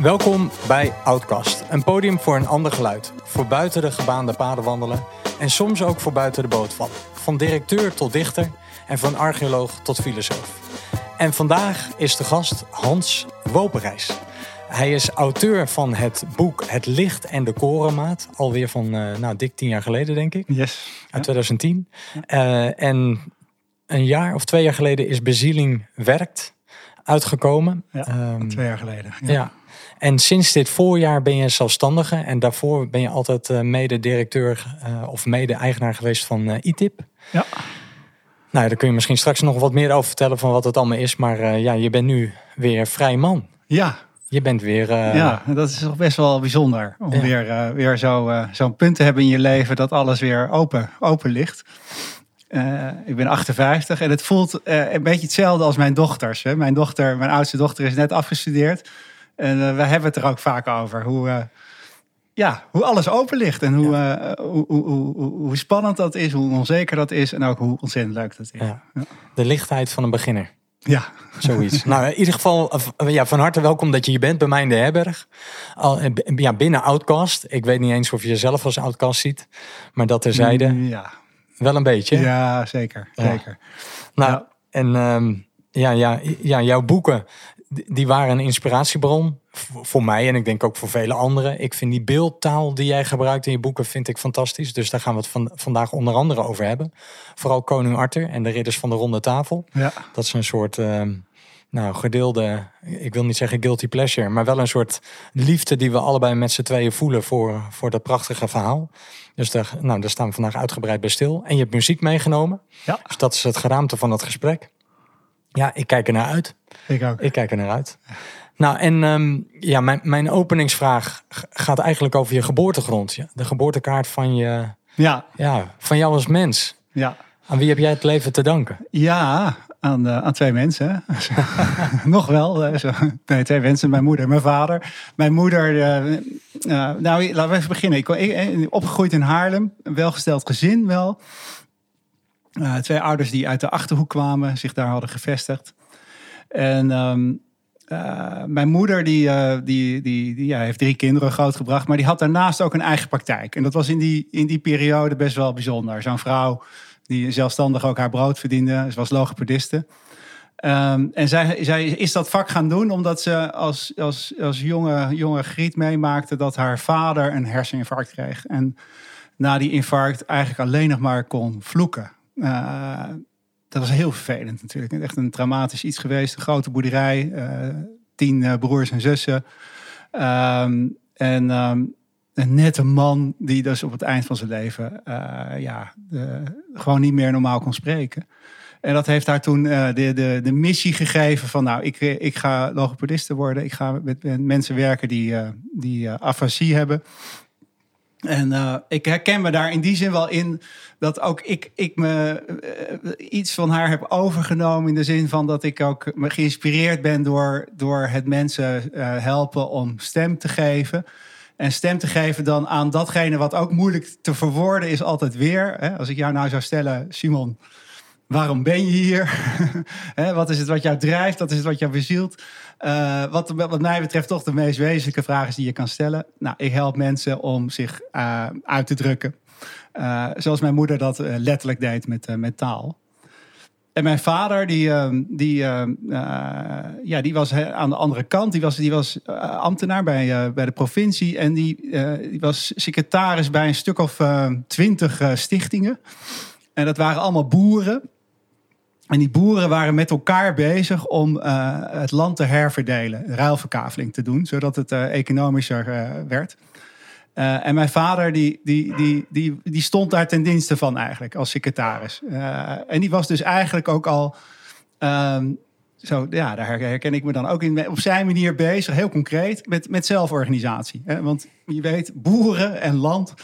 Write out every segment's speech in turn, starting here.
Welkom bij Outcast, een podium voor een ander geluid. Voor buiten de gebaande paden wandelen en soms ook voor buiten de boot vallen. Van directeur tot dichter en van archeoloog tot filosoof. En vandaag is de gast Hans Woperijs. Hij is auteur van het boek Het Licht en de Korenmaat. Alweer van, uh, nou, dik tien jaar geleden, denk ik. Yes. Uit 2010. Uh, en een jaar of twee jaar geleden is Bezieling Werkt uitgekomen. Ja, um, twee jaar geleden. Ja. ja. En sinds dit voorjaar ben je zelfstandige. En daarvoor ben je altijd uh, mede-directeur of mede-eigenaar geweest van ITIP. Ja. Nou, daar kun je misschien straks nog wat meer over vertellen van wat het allemaal is. Maar ja, je bent nu weer vrij man. Ja, je bent weer. Uh... Ja, dat is toch best wel bijzonder. Om weer, uh, weer zo, uh, zo'n punt te hebben in je leven dat alles weer open, open ligt. ik ben 58 en het voelt een beetje hetzelfde als mijn dochters. Hè. Mijn dochter, mijn oudste dochter, is net afgestudeerd. En we hebben het er ook vaak over. Hoe, ja, hoe alles open ligt. En hoe, ja. hoe, hoe, hoe, hoe, spannend dat is, hoe onzeker dat is. En ook hoe ontzettend leuk dat is. Ja. De lichtheid van een beginner. Ja. Zoiets. nou, in ieder geval ja, van harte welkom dat je hier bent bij mij in de herberg. Al, ja, binnen Outcast. Ik weet niet eens of je jezelf als Outcast ziet. Maar dat terzijde. Ja. Wel een beetje. Ja, zeker. zeker. Nou, en um, ja, ja, ja, jouw boeken, die waren een inspiratiebron voor mij en ik denk ook voor vele anderen. Ik vind die beeldtaal die jij gebruikt in je boeken vind ik fantastisch. Dus daar gaan we het van, vandaag onder andere over hebben. Vooral koning Arthur en de ridders van de ronde tafel. Ja. Dat is een soort uh, nou, gedeelde, ik wil niet zeggen guilty pleasure, maar wel een soort liefde die we allebei met z'n tweeën voelen voor, voor dat prachtige verhaal. Dus daar, nou, daar staan we vandaag uitgebreid bij stil. En je hebt muziek meegenomen. Ja. Dus dat is het geraamte van dat gesprek. Ja, ik kijk er naar uit. Ik ook. Ik kijk er naar uit. Nou, en um, ja, mijn, mijn openingsvraag gaat eigenlijk over je geboortegrond. Ja, de geboortekaart van, je, ja. Ja, van jou als mens. Ja. Aan wie heb jij het leven te danken? Ja, aan, uh, aan twee mensen. Nog wel. Uh, zo. Nee, twee mensen. Mijn moeder en mijn vader. Mijn moeder, uh, nou laten we even beginnen. Ik, ik, opgegroeid in Haarlem. Een welgesteld gezin wel. Twee ouders die uit de Achterhoek kwamen, zich daar hadden gevestigd. En... Um, uh, mijn moeder die, uh, die, die, die ja, heeft drie kinderen grootgebracht, maar die had daarnaast ook een eigen praktijk. En dat was in die, in die periode best wel bijzonder. Zo'n vrouw die zelfstandig ook haar brood verdiende. Ze was logopediste. Um, en zij, zij is dat vak gaan doen omdat ze als, als, als jonge, jonge griet meemaakte dat haar vader een herseninfarct kreeg. En na die infarct eigenlijk alleen nog maar kon vloeken. Uh, dat was heel vervelend natuurlijk. Echt een traumatisch iets geweest. Een grote boerderij, uh, tien uh, broers en zussen. Um, en um, een nette man die dus op het eind van zijn leven uh, ja, gewoon niet meer normaal kon spreken. En dat heeft haar toen de, de, de missie gegeven van nou, ik, ik ga logopediste worden. Ik ga met, mensen werken die, die afasie hebben. En uh, ik herken me daar in die zin wel in dat ook ik, ik me uh, iets van haar heb overgenomen. In de zin van dat ik ook me geïnspireerd ben door, door het mensen uh, helpen om stem te geven. En stem te geven dan aan datgene wat ook moeilijk te verwoorden is altijd weer. Hè? Als ik jou nou zou stellen, Simon, waarom ben je hier? wat is het wat jou drijft? Wat is het wat jou bezielt? Uh, wat, wat mij betreft toch de meest wezenlijke vraag is die je kan stellen. Nou, ik help mensen om zich uh, uit te drukken. Uh, zoals mijn moeder dat letterlijk deed met, met taal. En mijn vader, die, die, ja, die was aan de andere kant. Die was, die was ambtenaar bij, bij de provincie. En die, die was secretaris bij een stuk of twintig stichtingen. En dat waren allemaal boeren. En die boeren waren met elkaar bezig om uh, het land te herverdelen, ruilverkaveling te doen, zodat het uh, economischer uh, werd. en mijn vader die, die, die, die, die stond daar ten dienste van eigenlijk als secretaris. en die was dus eigenlijk ook al um, zo, ja, daar herken ik me dan ook in. Op zijn manier bezig, heel concreet, met, met zelforganisatie. Hè? Want je weet, boeren en land.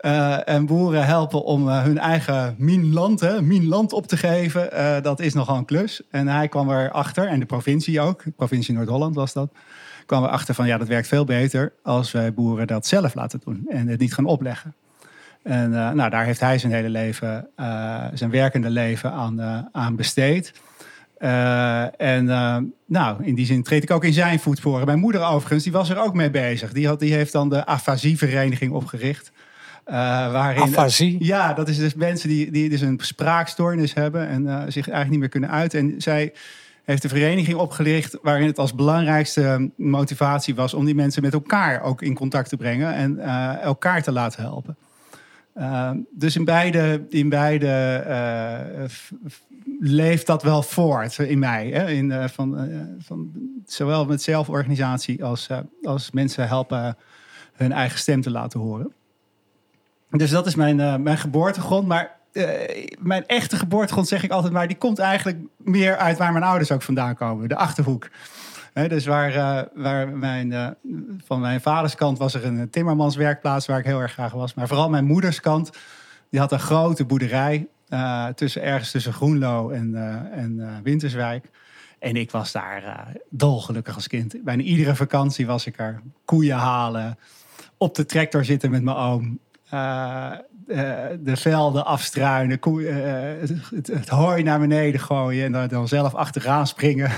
Uh, en boeren helpen om uh, hun eigen minland, minland op te geven. Uh, dat is nogal een klus. En hij kwam erachter, en de provincie ook, de provincie Noord-Holland was dat. kwam erachter van, ja, dat werkt veel beter als wij boeren dat zelf laten doen. En het niet gaan opleggen. En nou, daar heeft hij zijn hele leven, zijn werkende leven aan, aan besteed. En nou, in die zin treed ik ook in zijn voetsporen. Mijn moeder overigens, die was er ook mee bezig. Die, had, die heeft dan de afasievereniging opgericht. waarin, Afasie? Ja, dat is dus mensen die, die dus een spraakstoornis hebben en zich eigenlijk niet meer kunnen uiten. En zij heeft de vereniging opgericht waarin het als belangrijkste motivatie was om die mensen met elkaar ook in contact te brengen en uh, elkaar te laten helpen. Uh, dus in beide, in beide uh, leeft dat wel voort in mij. Hè? In, van, van, zowel met zelforganisatie als, als mensen helpen hun eigen stem te laten horen. Dus dat is mijn, mijn geboortegrond. Maar mijn echte geboortegrond, zeg ik altijd maar, die komt eigenlijk meer uit waar mijn ouders ook vandaan komen, de achterhoek. dus waar, waar mijn, van mijn vaders kant was er een timmermanswerkplaats waar ik heel erg graag was. Maar vooral mijn moeders kant, die had een grote boerderij tussen, ergens tussen Groenlo en, en Winterswijk. En ik was daar dolgelukkig als kind. Bijna iedere vakantie was ik er. Koeien halen, op de tractor zitten met mijn oom. Eh, de velden afstruinen, koe, uh, het, het, hooi naar beneden gooien en dan, dan zelf achteraan springen.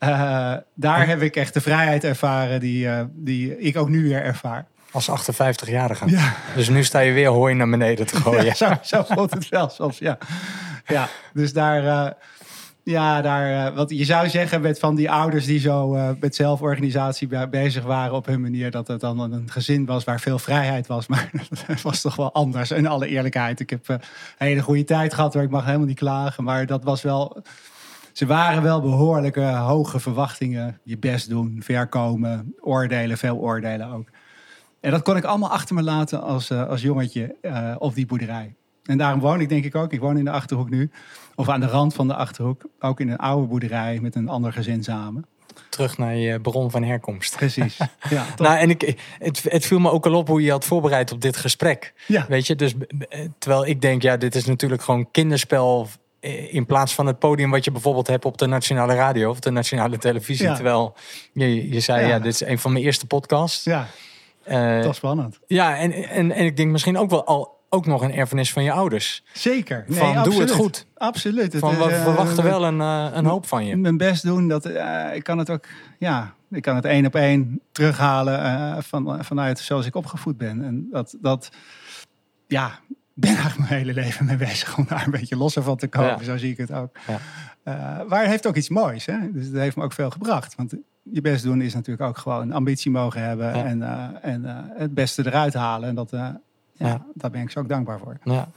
Uh, daar heb ik echt de vrijheid ervaren die, die ik ook nu weer ervaar. Als 58-jarige. Ja. Dus nu sta je weer hooi naar beneden te gooien. Ja, zo, zo voelt het wel soms, ja. Ja, dus daar ja, daar, uh, wat je zou zeggen met van die ouders die zo uh, met zelforganisatie bezig waren op hun manier, dat het dan een gezin was waar veel vrijheid was. Maar het was toch wel anders, in alle eerlijkheid. Ik heb uh, een hele goede tijd gehad hoor, ik mag helemaal niet klagen. Maar dat was wel, ze waren wel behoorlijke hoge verwachtingen. Je best doen, verkomen, oordelen, veel oordelen ook. En dat kon ik allemaal achter me laten als, als jongetje op die boerderij. En daarom woon ik denk ik ook, ik woon in de Achterhoek nu of aan de rand van de achterhoek, ook in een oude boerderij met een ander gezin samen. Terug naar je bron van herkomst. Precies. Ja, nou, en ik, het, het viel me ook al op hoe je had voorbereid op dit gesprek. Ja. Weet je, dus terwijl ik denk, ja, dit is natuurlijk gewoon kinderspel in plaats van het podium wat je bijvoorbeeld hebt op de nationale radio of de nationale televisie. Terwijl je, je zei, ja. dit is een van mijn eerste podcasts. Ja, uh, toch spannend. Ja, en, en, en ik denk misschien ook wel al ook nog een erfenis van je ouders. Zeker. Nee, van doe het goed. Absoluut. Van, we uh, verwachten wel een, uh, een hoop van je. Mijn best doen. Dat, uh, ik kan het ook, ja, ik kan het één op één terughalen van, vanuit zoals ik opgevoed ben. En dat, dat ja, ben eigenlijk mijn hele leven mee bezig om daar een beetje losser van te komen. Zo zie ik het ook. Ja. maar het heeft ook iets moois. Hè? Dus het heeft me ook veel gebracht. Want je best doen is natuurlijk ook gewoon ambitie mogen hebben en, en het beste eruit halen. En dat, ja, daar ben ik zo ook dankbaar voor. Ja.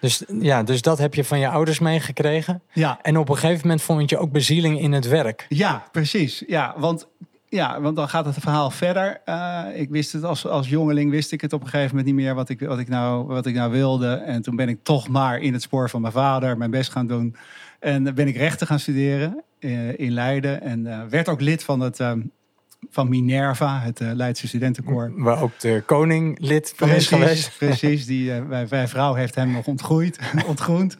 Dus, ja, dus dat heb je van je ouders meegekregen. Ja. En op een gegeven moment vond je ook bezieling in het werk. Ja, precies. Ja, want, ja, want dan gaat het verhaal verder. Ik wist het als, als jongeling, wist ik het op een gegeven moment niet meer wat ik, wat, ik nou, wat ik nou wilde. En toen ben ik toch maar in het spoor van mijn vader mijn best gaan doen. En ben ik rechten gaan studeren uh, in Leiden. En uh, werd ook lid van het van Minerva, het uh, Leidse studentenkoor. Waar ook de koning lid van precies, is geweest. Precies, die, wij, vrouw heeft hem nog ontgroeid, ontgroend.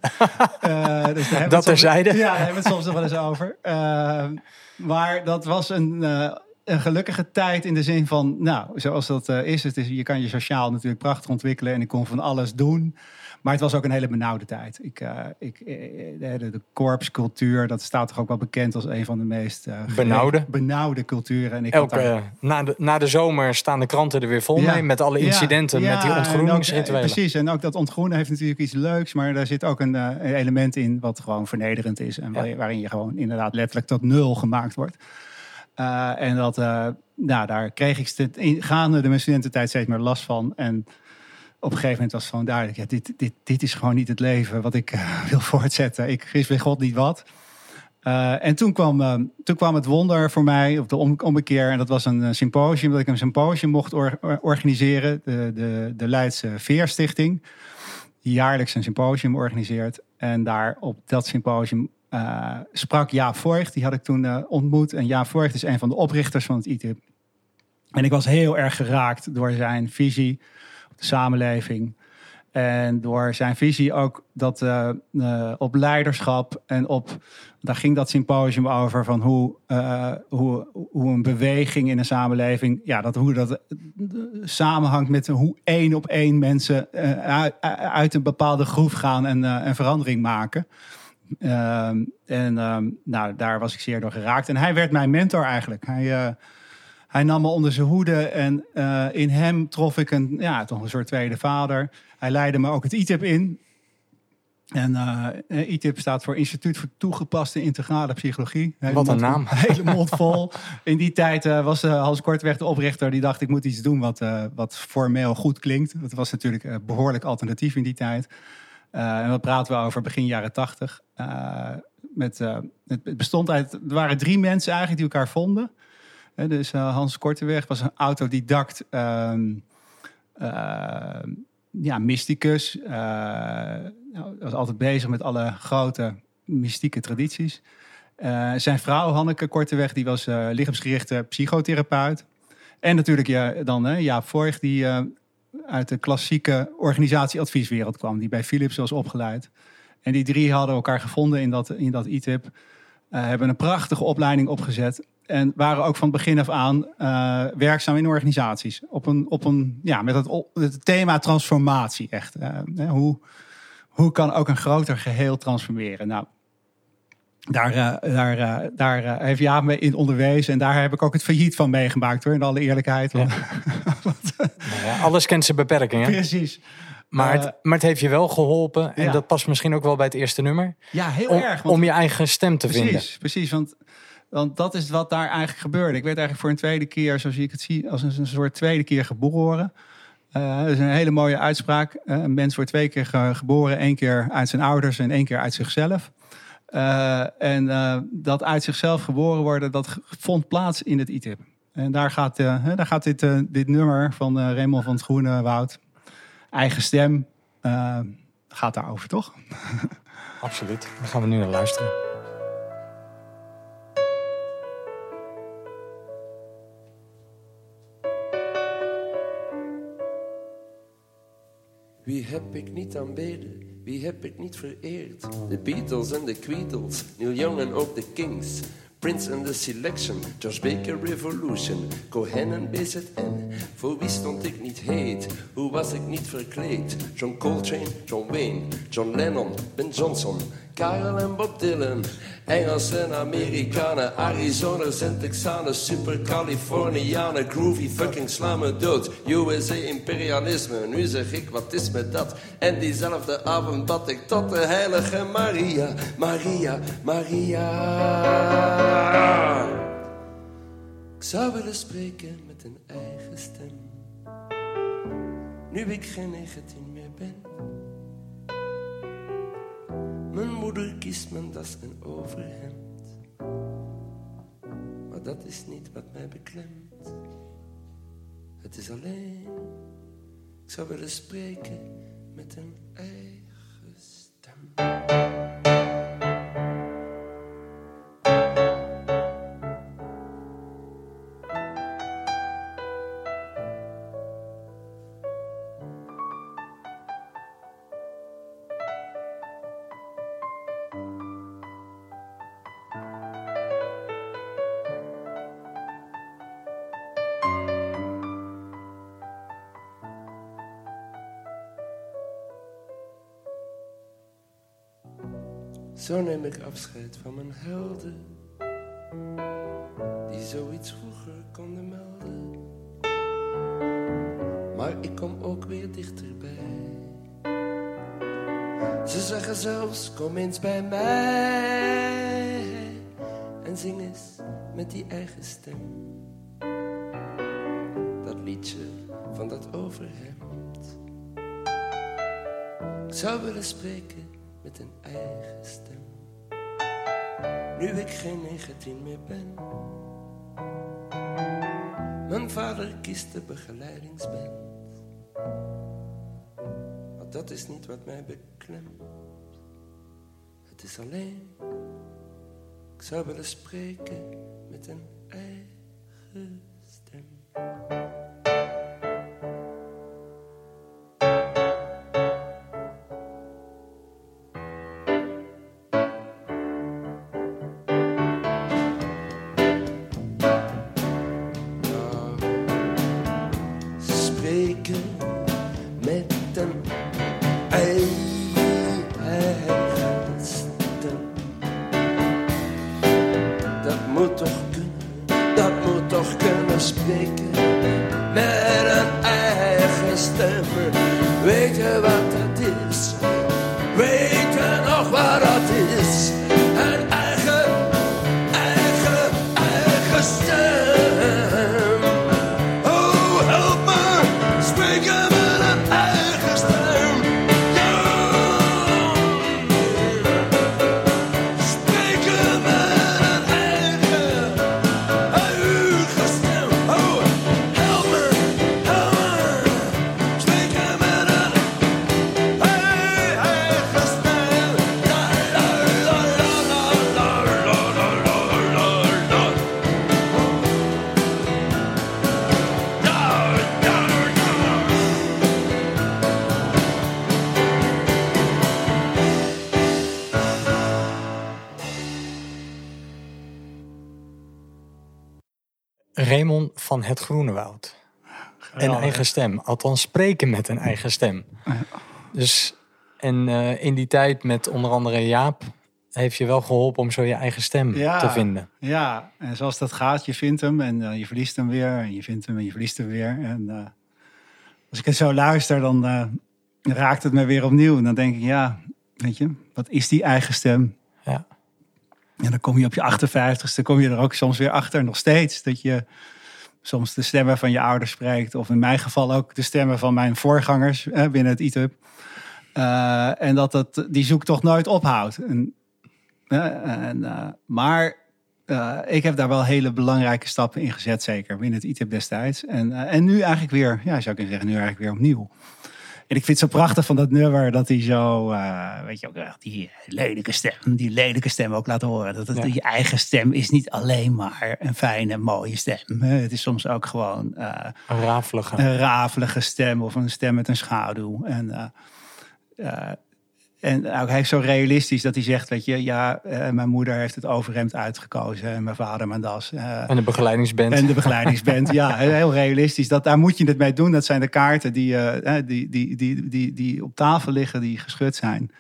Uh, dus dat terzijde. Ja, daar hebben we het soms nog wel eens over. maar dat was een, een gelukkige tijd in de zin van, nou, zoals dat is, het is, je kan je sociaal natuurlijk prachtig ontwikkelen en ik kon van alles doen. Maar het was ook een hele benauwde tijd. Ik, uh, ik, eh, de, de korpscultuur, dat staat toch ook wel bekend als een van de meest uh, benauwde. benauwde culturen. En ik Elke, na, de, na de zomer staan de kranten er weer vol mee met alle incidenten, met die ontgroeningsrituelen. precies, en ook dat ontgroenen heeft natuurlijk iets leuks, maar daar zit ook een, een element in wat gewoon vernederend is. En waarin je gewoon inderdaad letterlijk tot nul gemaakt wordt. en dat, nou, daar kreeg ik gaande de mijn studententijd steeds meer last van. En op een gegeven moment was het gewoon duidelijk, ja, dit, dit, dit is gewoon niet het leven wat ik uh, wil voortzetten. Ik wist bij God niet wat. Uh, en toen kwam, uh, toen kwam het wonder voor mij, op de om. En dat was een symposium, dat ik een symposium mocht or, organiseren. De, de, de Leidse Veerstichting, die jaarlijks een symposium organiseert. En daar op dat symposium sprak Jaap Voigt. Die had ik toen ontmoet. En Jaap Voigt is een van de oprichters van het ITIP. En ik was heel erg geraakt door zijn visie samenleving. En door zijn visie ook dat uh, uh, op leiderschap en op, daar ging dat symposium over van hoe, uh, hoe, hoe een beweging in een samenleving, ja, dat hoe dat samenhangt met hoe één op één mensen uit, uit, een bepaalde groef gaan en, en verandering maken. Ehm, en ehm, nou, daar was ik zeer door geraakt. En hij werd mijn mentor eigenlijk. Hij, eh, hij nam me onder zijn hoede en eh, in hem trof ik een, ja, toch een soort tweede vader. Hij leidde me ook het ITIP in. En uh, ITIP staat voor Instituut voor Toegepaste Integrale Psychologie. Wat een naam. Hele mond vol. In die tijd was Hans Kortweg de oprichter. Die dacht, ik moet iets doen wat, wat formeel goed klinkt. Dat was natuurlijk behoorlijk alternatief in die tijd. en wat praten we over begin jaren tachtig. met, het bestond uit, er waren drie mensen eigenlijk die elkaar vonden dus uh, Hans Korteweg was een autodidact, um, ja, mysticus. Uh, nou, was altijd bezig met alle grote mystieke tradities. zijn vrouw Hanneke Korteweg, die was lichaamsgerichte psychotherapeut. En natuurlijk ja, dan Jaap Voigt, die uit de klassieke organisatieadvieswereld kwam, die bij Philips was opgeleid. En die drie hadden elkaar gevonden in dat, in dat ITIP. hebben een prachtige opleiding opgezet. En waren ook van begin af aan uh, werkzaam in organisaties. Op een, op een, ja, met het, het thema transformatie echt. Uh, hoe, hoe kan ook een groter geheel transformeren? Nou, daar, uh, daar, daar heeft Jaap me in onderwezen. En daar heb ik ook het failliet van meegemaakt hoor, in alle eerlijkheid. Ja. nou ja, alles kent zijn beperkingen. Precies. Maar het, maar het heeft je wel geholpen. En dat past misschien ook wel bij het eerste nummer. Ja, heel om, erg. Want, om je eigen stem te precies, vinden. Precies, want want dat is wat daar eigenlijk gebeurde. Ik werd eigenlijk voor een tweede keer, zoals ik het zie, als een, soort tweede keer geboren. Uh, dat is een hele mooie uitspraak. Uh, een mens wordt twee keer geboren. één keer uit zijn ouders en één keer uit zichzelf. Uh, en dat uit zichzelf geboren worden, dat vond plaats in het ITIP. En daar gaat, daar gaat dit, dit nummer van Raymond van het Groene Woud, eigen stem, gaat daarover, toch? Absoluut. Daar gaan we nu naar luisteren. Wie heb ik niet aanbeden? Wie heb ik niet vereerd? De Beatles en de Queedles, Neil Young en ook de Kings. Prince and the Selection, Josh Baker Revolution, Cohen en BZN. Voor wie stond ik niet heet? Hoe was ik niet verkleed? John Coltrane, John Wayne, John Lennon, Ben Johnson, Karel en Bob Dylan. Engels en Amerikanen, Arizoners en Texanen, super Californianen, groovy fucking slaan me dood. USA imperialisme, nu zeg ik wat is met dat? En diezelfde avond bad ik tot de heilige Maria, Maria, Maria. Ik zou willen spreken met een eigen stem, nu ik geen 19 Mijn moeder kiest mijn das en overhemd. Maar dat is niet wat mij beklemt. Het is alleen, ik zou willen spreken met een eigen stem. Zo neem ik afscheid van mijn helden, die zoiets vroeger konden melden. Maar ik kom ook weer dichterbij. Ze zeggen zelfs, kom eens bij mij en zing eens met die eigen stem. Dat liedje van dat overhemd. Ik zou willen spreken met een eigen stem. Nu ik geen 19 meer ben. Mijn vader kiest de begeleidingsband. Maar dat is niet wat mij beklemt. Het is alleen, ik zou willen spreken met een eigen van het Groene Woud. Een eigen stem. Althans, spreken met een eigen stem. Dus, en eh, in die tijd met onder andere Jaap... heeft je wel geholpen om zo je eigen stem Ja. te vinden. Ja, en zoals dat gaat, je vindt hem en eh, je verliest hem weer. En je vindt hem en je verliest hem weer. En eh, als ik het zo luister, dan raakt het me weer opnieuw. En dan denk ik, ja, weet je, wat is die eigen stem? Ja. En dan kom je op je 58ste, kom je er ook soms weer achter, nog steeds. Dat je soms de stemmen van je ouders spreekt. Of in mijn geval ook de stemmen van mijn voorgangers hè, binnen het ITUB. Eh, en dat het, die zoektocht nooit ophoudt. En, en, eh, maar eh, ik heb daar wel hele belangrijke stappen in gezet, zeker binnen het ITIP destijds. En, en nu eigenlijk weer, ja, zou ik kunnen zeggen, nu eigenlijk weer opnieuw. En ik vind het zo prachtig van dat nummer dat hij zo, eh, weet je ook, die lelijke stem, die lelijke stem ook laat horen. Dat het Ja. je eigen stem is niet alleen maar een fijne, mooie stem. Het is soms ook gewoon eh, Een rafelige. een rafelige stem of een stem met een schaduw. En, eh, en ook hij is zo realistisch dat hij zegt, weet je, ja, eh, mijn moeder heeft het overhemd uitgekozen en mijn vader mijn das. eh, en de begeleidingsband. en de begeleidingsband, ja, heel realistisch. Dat, daar moet je het mee doen. Dat zijn de kaarten die, eh, die, die, die, die, die op tafel liggen, die geschud zijn.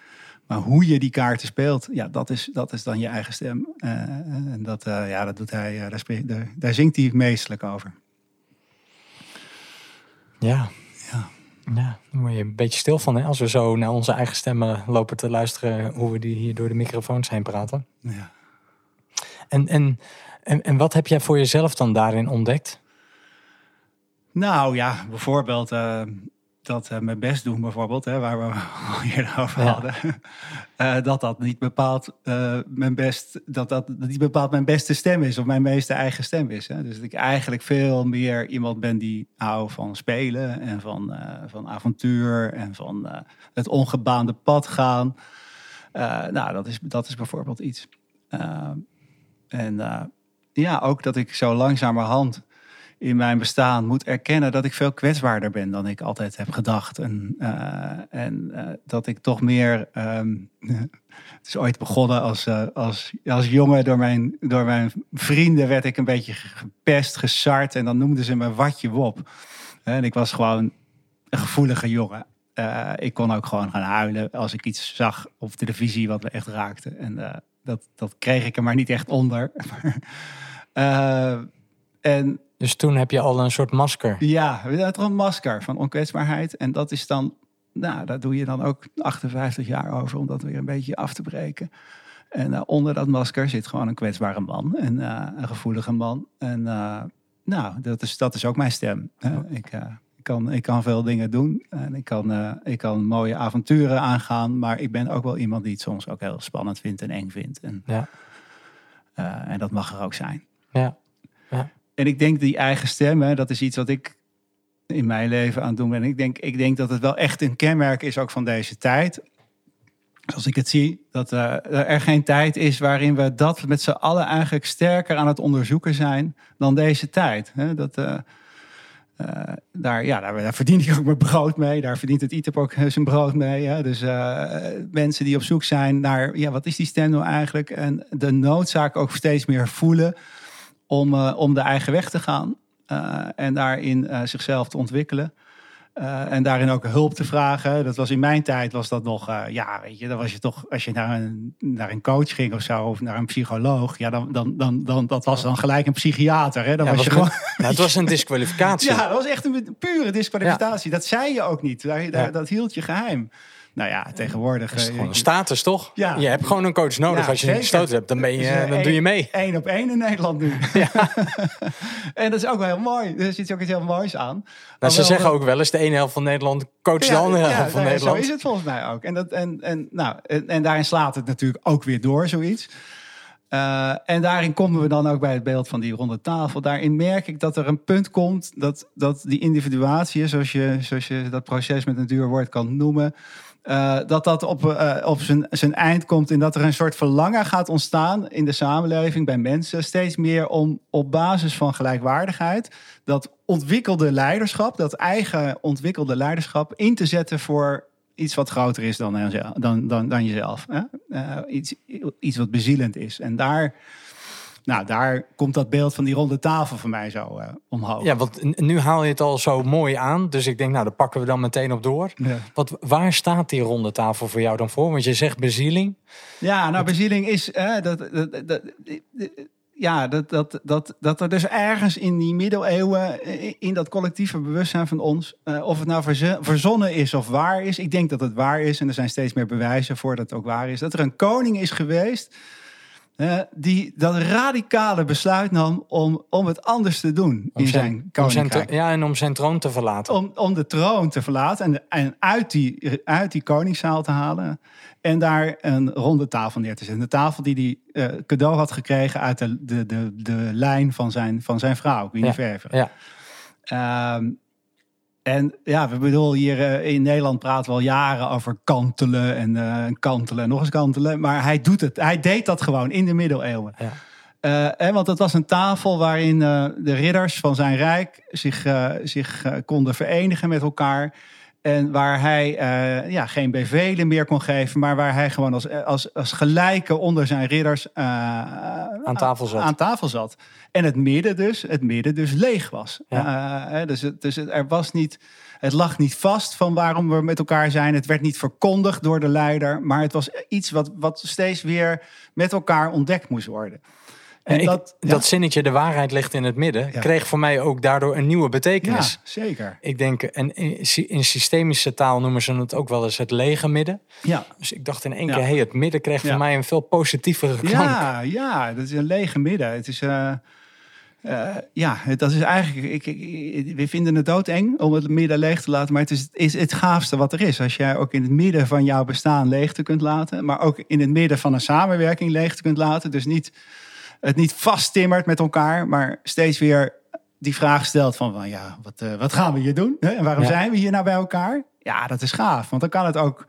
Maar hoe je die kaarten speelt, ja, dat is, dat is dan je eigen stem. En dat, ja, dat doet hij, daar, spreekt- daar, daar zingt hij meestelijk over. Ja. Ja. Ja, daar word je een beetje stil van hè? als we zo naar onze eigen stemmen lopen te luisteren hoe we die hier door de microfoons heen praten. Ja. En, en, en, en wat heb jij voor jezelf dan daarin ontdekt? Nou ja, bijvoorbeeld eh, dat eh, mijn best doen, bijvoorbeeld, hè, waar we al eerder over Ja. hadden. Eh, dat dat niet bepaald eh, mijn best, dat dat niet bepaald mijn beste stem is of mijn meeste eigen stem is. Hè. Dus dat ik eigenlijk veel meer iemand ben die hou van spelen en van, van avontuur en van het ongebaande pad gaan. Nou, dat is, dat is bijvoorbeeld iets. En ja, ook dat ik zo langzamerhand in mijn bestaan moet erkennen dat ik veel kwetsbaarder ben dan ik altijd heb gedacht. En, eh, en eh, dat ik toch meer. ehm, het is ooit begonnen als, eh, als, als jongen door mijn, door mijn vrienden werd ik een beetje gepest, gesart. En dan noemden ze me Watje Wop. En ik was gewoon een gevoelige jongen. Ik kon ook gewoon gaan huilen als ik iets zag op televisie wat me echt raakte. En dat, dat kreeg ik er maar niet echt onder. En Dus toen heb je al een soort masker. ja, we hebben toch een masker van onkwetsbaarheid. En dat is dan, nou, daar doe je dan ook 58 jaar over om dat weer een beetje af te breken. En eh, onder dat masker zit gewoon een kwetsbare man en eh, een gevoelige man. En eh, nou, dat is, dat is ook mijn stem. Ik, kan, ik kan veel dingen doen en ik kan, ik kan mooie avonturen aangaan. Maar ik ben ook wel iemand die het soms ook heel spannend vindt en eng vindt. En, Ja. en dat mag er ook zijn. Ja. En ik denk die eigen stem, hè, dat is iets wat ik in mijn leven aan het doen ben. Ik denk, ik denk dat het wel echt een kenmerk is ook van deze tijd. Zoals ik het zie, dat eh, er geen tijd is waarin we dat met z'n allen eigenlijk sterker aan het onderzoeken zijn dan deze tijd. Hè? Dat, eh, eh, daar, ja, daar, daar verdien ik ook mijn brood mee. Daar verdient het ITEP ook zijn brood mee. Hè? Dus mensen die op zoek zijn naar, ja, wat is die stem nou eigenlijk? En de noodzaak ook steeds meer voelen om, eh, om de eigen weg te gaan. eh, en daarin eh, zichzelf te ontwikkelen. En daarin ook hulp te vragen. Dat was in mijn tijd was dat nog, ja, weet je, dan was je toch, als je naar een, naar een coach ging of zo, of naar een psycholoog, ja, dan, dan, dan, dan dat was dan gelijk een psychiater. Hè? Dan Ja, was was je gewoon. Nou, het was een disqualificatie. Ja, dat was echt een pure disqualificatie. Dat zei je ook niet. Daar, daar- Ja. Dat hield je geheim. Nou ja, tegenwoordig. Dat is eh, gewoon een status, toch? Ja. Je hebt gewoon een coach nodig. Ja, Als je een gestoten hebt, dan, ben je, Dus, dan doe je mee. Eén op één in Nederland nu. en dat is ook wel heel mooi. Er zit ook iets heel moois aan. Nou, ze zeggen ook wel eens, de ene helft van Nederland coacht de andere helft van ja, Nederland. Zo is het volgens mij ook. En, dat, en, en, nou, en, en daarin slaat het natuurlijk ook weer door, zoiets. Eh, en daarin komen we dan ook bij het beeld van die ronde tafel. Daarin merk ik dat er een punt komt dat, dat die individuatie, zoals je, zoals je dat proces met een duur woord kan noemen, eh, dat dat op, eh, op zijn, zijn eind komt en dat er een soort verlangen gaat ontstaan in de samenleving bij mensen. Steeds meer om op basis van gelijkwaardigheid dat ontwikkelde leiderschap, dat eigen ontwikkelde leiderschap in te zetten voor iets wat groter is dan, dan, dan, dan jezelf. Hè? Eh, iets, iets wat bezielend is. En daar, nou, daar komt dat beeld van die ronde tafel voor mij zo eh, omhoog. Ja, want nu haal je het al zo mooi aan. Dus ik denk, nou, daar pakken we dan meteen op door. Ja. Wat, waar staat die ronde tafel voor jou dan voor? Want je zegt bezieling. Ja, nou, bezieling is dat, dat, dat, dat- ja, dat, dat, dat, dat er dus ergens in die middeleeuwen, in dat collectieve bewustzijn van ons, eh, of het nou verzonnen is of waar is, ik denk dat het waar is, en er zijn steeds meer bewijzen voor dat het ook waar is, dat er een koning is geweest die dat radicale besluit nam om, om het anders te doen Om in zijn, zijn koninkrijk ja, en om zijn troon te verlaten. om, om de troon te verlaten en, en uit, die, uit die koningszaal te halen. En daar een ronde tafel neer te zetten. Een tafel die hij eh, cadeau had gekregen uit de, de, de, de lijn van zijn, van zijn vrouw, Winnie Ja, Verver. ja. Ehm, en ja, we bedoelen hier eh, in Nederland praten we al jaren over kantelen en eh, kantelen en nog eens kantelen. Maar hij doet het. Hij deed dat gewoon in de middeleeuwen. Ja. Eh, hè, want het was een tafel waarin de ridders van zijn rijk zich, zich konden verenigen met elkaar. En waar hij eh, ja, geen bevelen meer kon geven, maar waar hij gewoon als, als, als gelijke onder zijn ridders eh, Aan tafel zat. aan tafel zat. En het midden dus, het midden dus leeg was. Ja. Eh, dus het, dus het, er was niet, het lag niet vast van waarom we met elkaar zijn. Het werd niet verkondigd door de leider, maar het was iets wat, wat steeds weer met elkaar ontdekt moest worden. En ik, dat, dat, zinnetje, de waarheid ligt in het midden, Ja. kreeg voor mij ook daardoor een nieuwe Ja, betekenis. zeker. Ik denk, en in, sy- in systemische taal noemen ze het ook wel eens het lege midden. Ja. Dus ik dacht in één keer, hey, het midden kreeg voor mij een veel positievere klank. Ja, ja, dat is een lege midden. Het is, eh, eh, ja, dat is eigenlijk. Ik, ik, we vinden het doodeng om het midden leeg te laten, maar het is, het is het gaafste wat er is. Als jij ook in het midden van jouw bestaan leeg te kunt laten, maar ook in het midden van een samenwerking leeg te kunt laten. Dus niet, het niet vasttimmert met elkaar, maar steeds weer die vraag stelt van, van ja, wat, eh, wat gaan we hier doen? Hè? En waarom Ja. zijn we hier nou bij elkaar? Ja, dat is gaaf, want dan kan het ook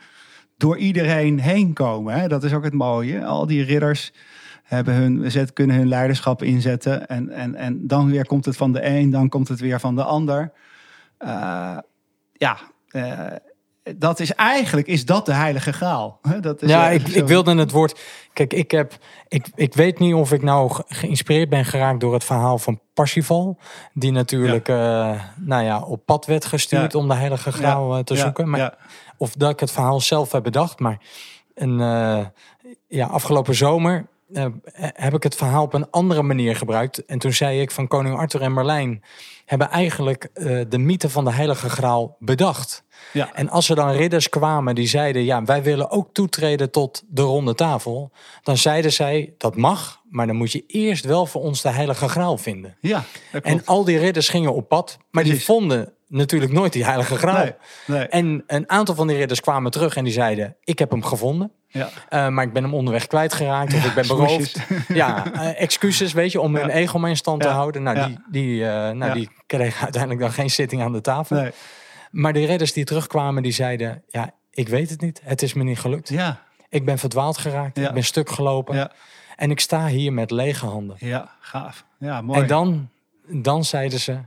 door iedereen heen komen. Hè? Dat is ook het mooie. Al die ridders hebben hun, zet, kunnen hun leiderschap inzetten. En, en, en dan weer komt het van de een, dan komt het weer van de ander. Eh, ja, eh, dat is eigenlijk is dat de heilige graal. Dat is Ja, eh, ik, ik wilde het woord. Kijk, ik heb. Ik, ik weet niet of ik nou ge- geïnspireerd ben geraakt door het verhaal van Parsifal. Die natuurlijk, eh, nou ja, op pad werd gestuurd Ja. om de Heilige Graal eh, te zoeken. Maar. Of dat ik het verhaal zelf heb bedacht. Maar een, ja, afgelopen zomer eh, heb ik het verhaal op een andere manier gebruikt. En toen zei ik van koning Arthur en Merlijn hebben eigenlijk eh, de mythe van de Heilige Graal bedacht. Ja. En als er dan ridders kwamen die zeiden: Ja, wij willen ook toetreden tot de ronde tafel. Dan zeiden zij: Dat mag, maar dan moet je eerst wel voor ons de Heilige Graal vinden. ja, En al die ridders gingen op pad, maar die vonden natuurlijk nooit die Heilige Graal. Nee, nee. En een aantal van die ridders kwamen terug en die zeiden: Ik heb hem gevonden. Ja. eh, maar ik ben hem onderweg kwijtgeraakt of ik ben smoesjes. beroofd. Ja, eh, excuses, weet je, om hun Ja. ego maar in stand te houden. Nou, die, die, eh, nou die kregen uiteindelijk dan geen zitting aan de tafel. Nee. Maar de redders die terugkwamen, die zeiden... Ja, ik weet het niet. Het is me niet gelukt. Ja, Ik ben verdwaald geraakt. Ja. Ik ben stuk gelopen. ja, En ik sta hier met lege handen. ja, gaaf. Ja, mooi. En dan, dan zeiden ze...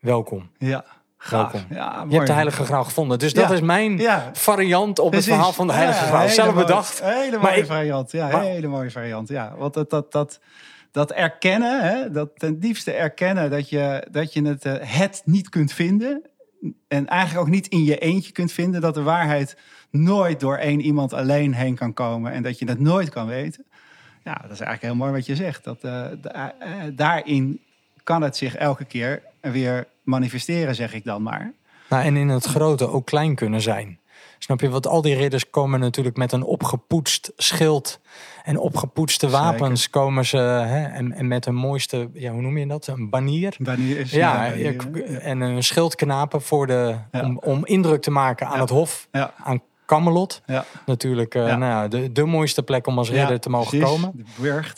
Welkom. ja, gaaf. Welkom. Ja, mooi. Je hebt de Heilige Graal gevonden. Dus dat Ja. is mijn Ja. variant op het verhaal van de Heilige Graal. hele Zelf bedacht. Hele mooie ik- variant. Ja, Maar- hele mooie variant. Ja, want dat, dat, dat, dat erkennen, hè, dat ten diepste erkennen dat je, dat je het, eh, het niet kunt vinden. en eigenlijk ook niet in je eentje kunt vinden. Dat de waarheid nooit door één iemand alleen heen kan komen. En dat je het nooit kan weten. Ja, dat is eigenlijk heel mooi wat je zegt. Dat, uh, daarin kan het zich elke keer weer manifesteren, zeg ik dan maar. Nou, en in het grote ook klein kunnen zijn. Snap je? Want al die ridders komen natuurlijk met een opgepoetst schild en opgepoetste wapens komen ze hè, en, en, met een mooiste, ja, hoe noem je dat? Een banier. Banier is ja, en een schild knapen voor de, om, om indruk te maken aan het hof, aan Camelot. Ja. Natuurlijk uh, Nou ja, de, de mooiste plek om als ridder te mogen komen.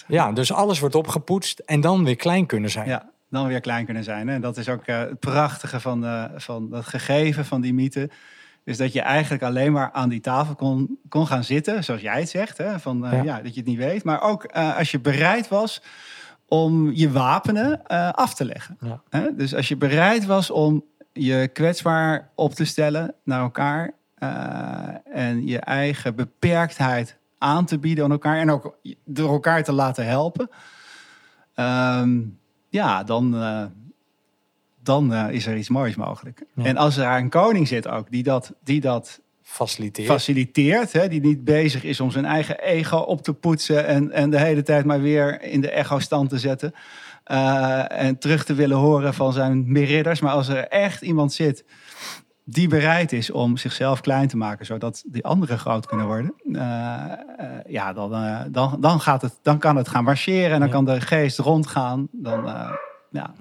Ja, dus alles wordt opgepoetst en dan weer klein kunnen zijn. Ja, dan weer klein kunnen zijn. En dat is ook uh, het prachtige van, uh, van dat gegeven van die mythe. Is dat je eigenlijk alleen maar aan die tafel kon, kon gaan zitten, zoals jij het zegt. Hè? Van, ja. ja. dat je het niet weet. Maar ook als je bereid was om je wapenen af te leggen. Hè? Dus als je bereid was om je kwetsbaar op te stellen naar elkaar en je eigen beperktheid aan te bieden aan elkaar en ook door elkaar te laten helpen, um, ja, dan, uh, dan uh, is er iets moois mogelijk. Ja. En als er een koning zit ook, die dat, die dat faciliteert, faciliteert hè, die niet bezig is om zijn eigen ego op te poetsen en, en de hele tijd maar weer in de echo-stand te zetten. en terug te willen horen van zijn ridders. Maar als er echt iemand zit die bereid is om zichzelf klein te maken, zodat die anderen groot kunnen worden, uh, uh, ja, dan, uh, dan, dan, gaat het, dan kan het gaan marcheren en dan kan de geest rondgaan. Dan, ja.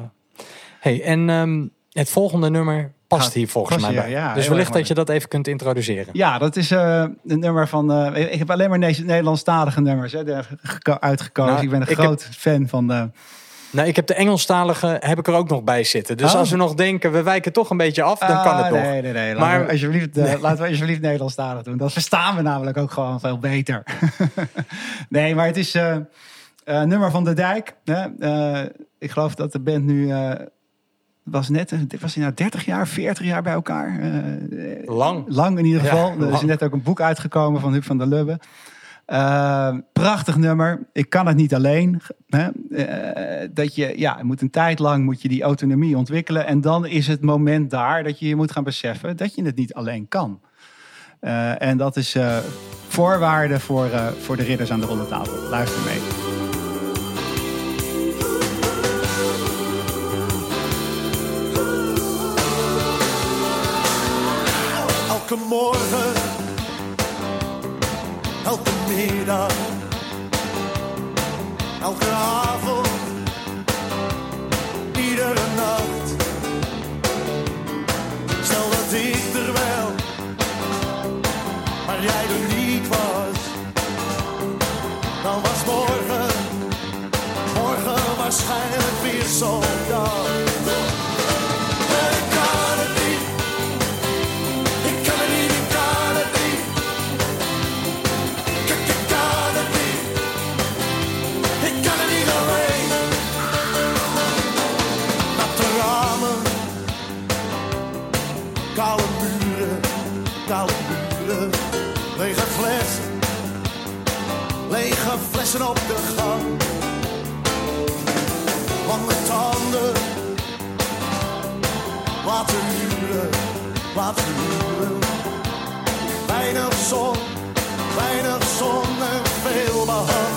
Hey, en um, het volgende nummer past hier volgens mij bij. Ja, dus wellicht dat je dat even kunt introduceren. Ja, dat is een nummer van. ik heb alleen maar Nederlandstalige nummers hè, uitgekozen. Nou, ik ben een groot heb... fan van. de nou, ik heb de Engelstalige heb ik er ook nog bij zitten. Dus oh. als we nog denken, we wijken toch een beetje af, dan kan het ah, nog. Nee, nee, nee. Maar we alsjeblieft, uh, laten we alsjeblieft Nederlandstalig doen. Dat verstaan we namelijk ook gewoon veel beter. nee, maar het is uh, uh, nummer van de Dijk. ik geloof dat de band nu was net, was hij nou 30 jaar, 40 jaar bij elkaar? lang. Lang in ieder geval. Ja, er is net ook een boek uitgekomen van Huub van der Lubbe. Uh, prachtig nummer. Ik kan het niet alleen. Hè? Uh, dat je, ja, moet een tijd lang moet je die autonomie ontwikkelen. En dan is het moment daar dat je je moet gaan beseffen dat je het niet alleen kan. Uh, en dat is voorwaarde voor, voor de ridders aan de ronde tafel. Luister mee. Elke avond, iedere nacht. Stel dat ik er wel, maar jij er niet was, dan was morgen, morgen waarschijnlijk weer zo'n flessen op de gang. Lange tanden, laten huren. Weinig zon, weinig zon en veel behang.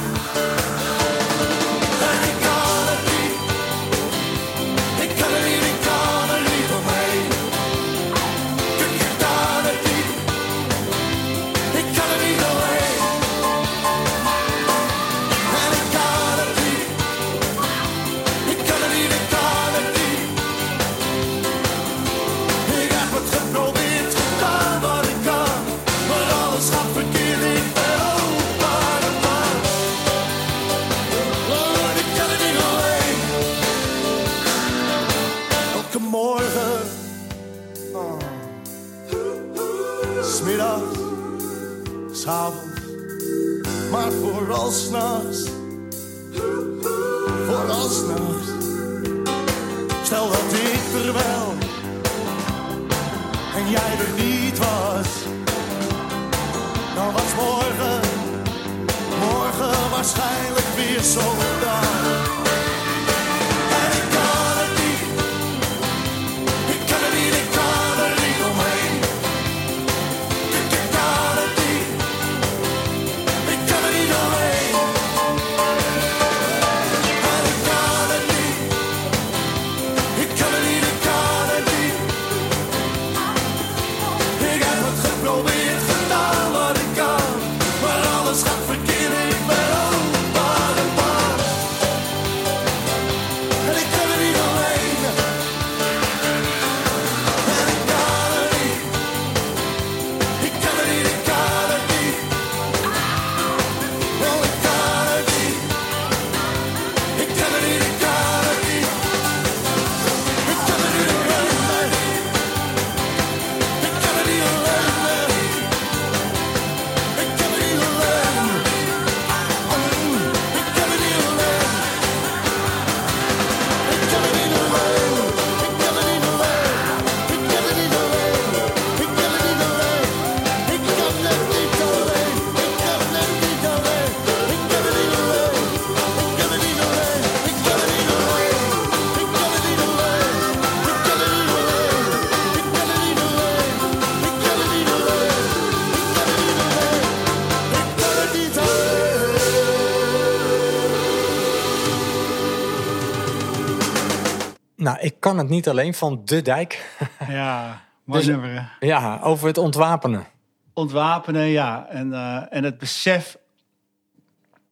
Kan het niet alleen van De Dijk. Ja, mooi Dus- nummer. hè? ja, over het ontwapenen. Ontwapenen, ja. En, eh, en het besef...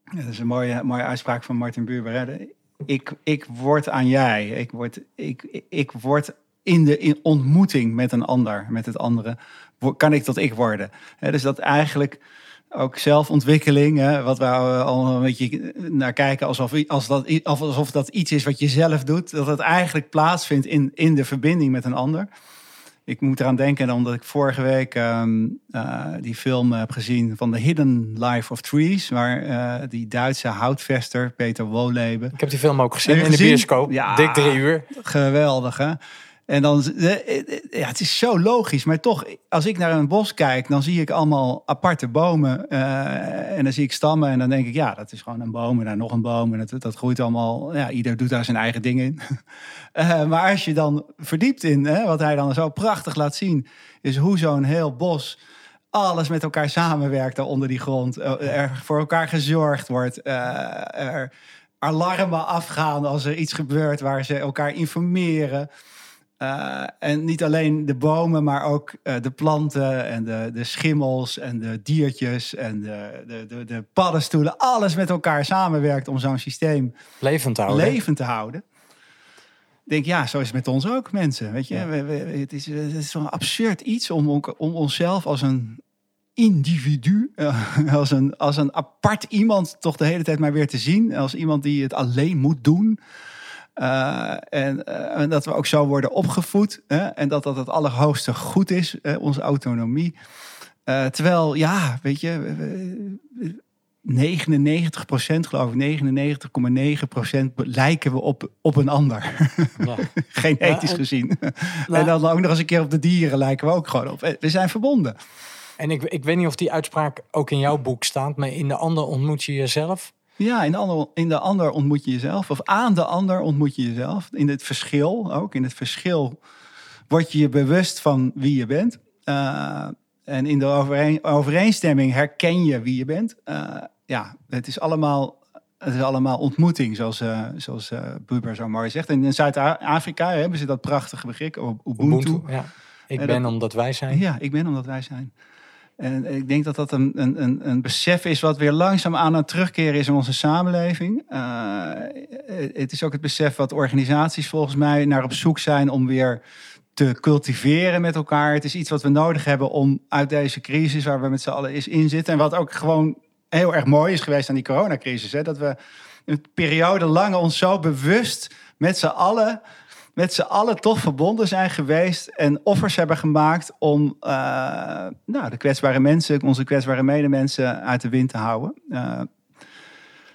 Dat is een mooie, mooie uitspraak van Martin Buber. Ik, ik word aan jij. Ik word, ik, ik- word in de in ontmoeting met een ander, met het andere, kan ik tot ik worden. Hè, dus dat eigenlijk ook zelfontwikkeling, hè, wat we eh, al een beetje naar kijken, alsof, als dat, alsof dat iets is wat je zelf doet, dat het eigenlijk plaatsvindt in, in de verbinding met een ander. Ik moet eraan denken omdat ik vorige week ehm, eh, die film heb gezien van The Hidden Life of Trees, waar eh, die Duitse houtvester Peter Wolleben Ik heb die film ook gezien in de bioscoop. Ja. Dik drie uur. Geweldig, hè? En dan, eh, eh, ja, het is zo logisch, maar toch, als ik naar een bos kijk, dan zie ik allemaal aparte bomen eh, en dan zie ik stammen en dan denk ik, ja, dat is gewoon een boom en dan nog een boom en dat, dat groeit allemaal, ja, ieder doet daar zijn eigen ding in. Maar als je dan verdiept in, hè, wat hij dan zo prachtig laat zien, is hoe zo'n heel bos alles met elkaar samenwerkt daar onder die grond. Er voor elkaar gezorgd wordt. er alarmen afgaan als er iets gebeurt waar ze elkaar informeren. Eh, en niet alleen de bomen, maar ook eh, de planten en de, de schimmels en de diertjes en de, de, de, de paddenstoelen. Alles met elkaar samenwerkt om zo'n systeem Levend houden. te houden. Ik denk, ja, zo is het met ons ook, mensen. Weet je, we, we- het is, het is zo'n absurd iets om, om onszelf als een individu, eh, als, een, als een apart iemand, toch de hele tijd maar weer te zien. Als iemand die het alleen moet doen. Eh, en, eh, en dat we ook zo worden opgevoed. Hè? En dat dat het allerhoogste goed is, onze autonomie. Eh, terwijl, ja, weet je, we- we- 99% geloof ik, 99,9% lijken we op, op een ander. Ja. Genetisch Ja, en- gezien. En dan ook nog eens een keer op de dieren lijken we ook gewoon op. We zijn verbonden. En ik, ik weet niet of die uitspraak ook in jouw boek staat, maar in de ander ontmoet je jezelf. Ja, in de, ander, in de ander ontmoet je jezelf. Of aan de ander ontmoet je jezelf. In het verschil ook. In het verschil word je je bewust van wie je bent. Eh, en in de overeen, overeenstemming herken je wie je bent. Eh, ja, het is allemaal, het is allemaal ontmoeting, zoals, eh zoals Buber zo mooi zegt. En in Zuid-Afrika hebben ze dat prachtige begrip, Ubuntu. Ubuntu. Ja. Ik En ben dat- omdat wij zijn. Ja, ik ben omdat wij zijn. En ik denk dat dat een, een, een, besef is wat weer langzaam aan het terugkeren is in onze samenleving. Eh, het is ook het besef wat organisaties volgens mij naar op zoek zijn om weer te cultiveren met elkaar. Het is iets wat we nodig hebben om uit deze crisis waar we met z'n allen eens in zitten. En wat ook gewoon heel erg mooi is geweest aan die coronacrisis. Hè? Dat we een periode lang ons zo bewust met z'n allen met z'n allen toch verbonden zijn geweest en offers hebben gemaakt om eh, nou, de kwetsbare mensen, onze kwetsbare medemensen uit de wind te houden. Eh,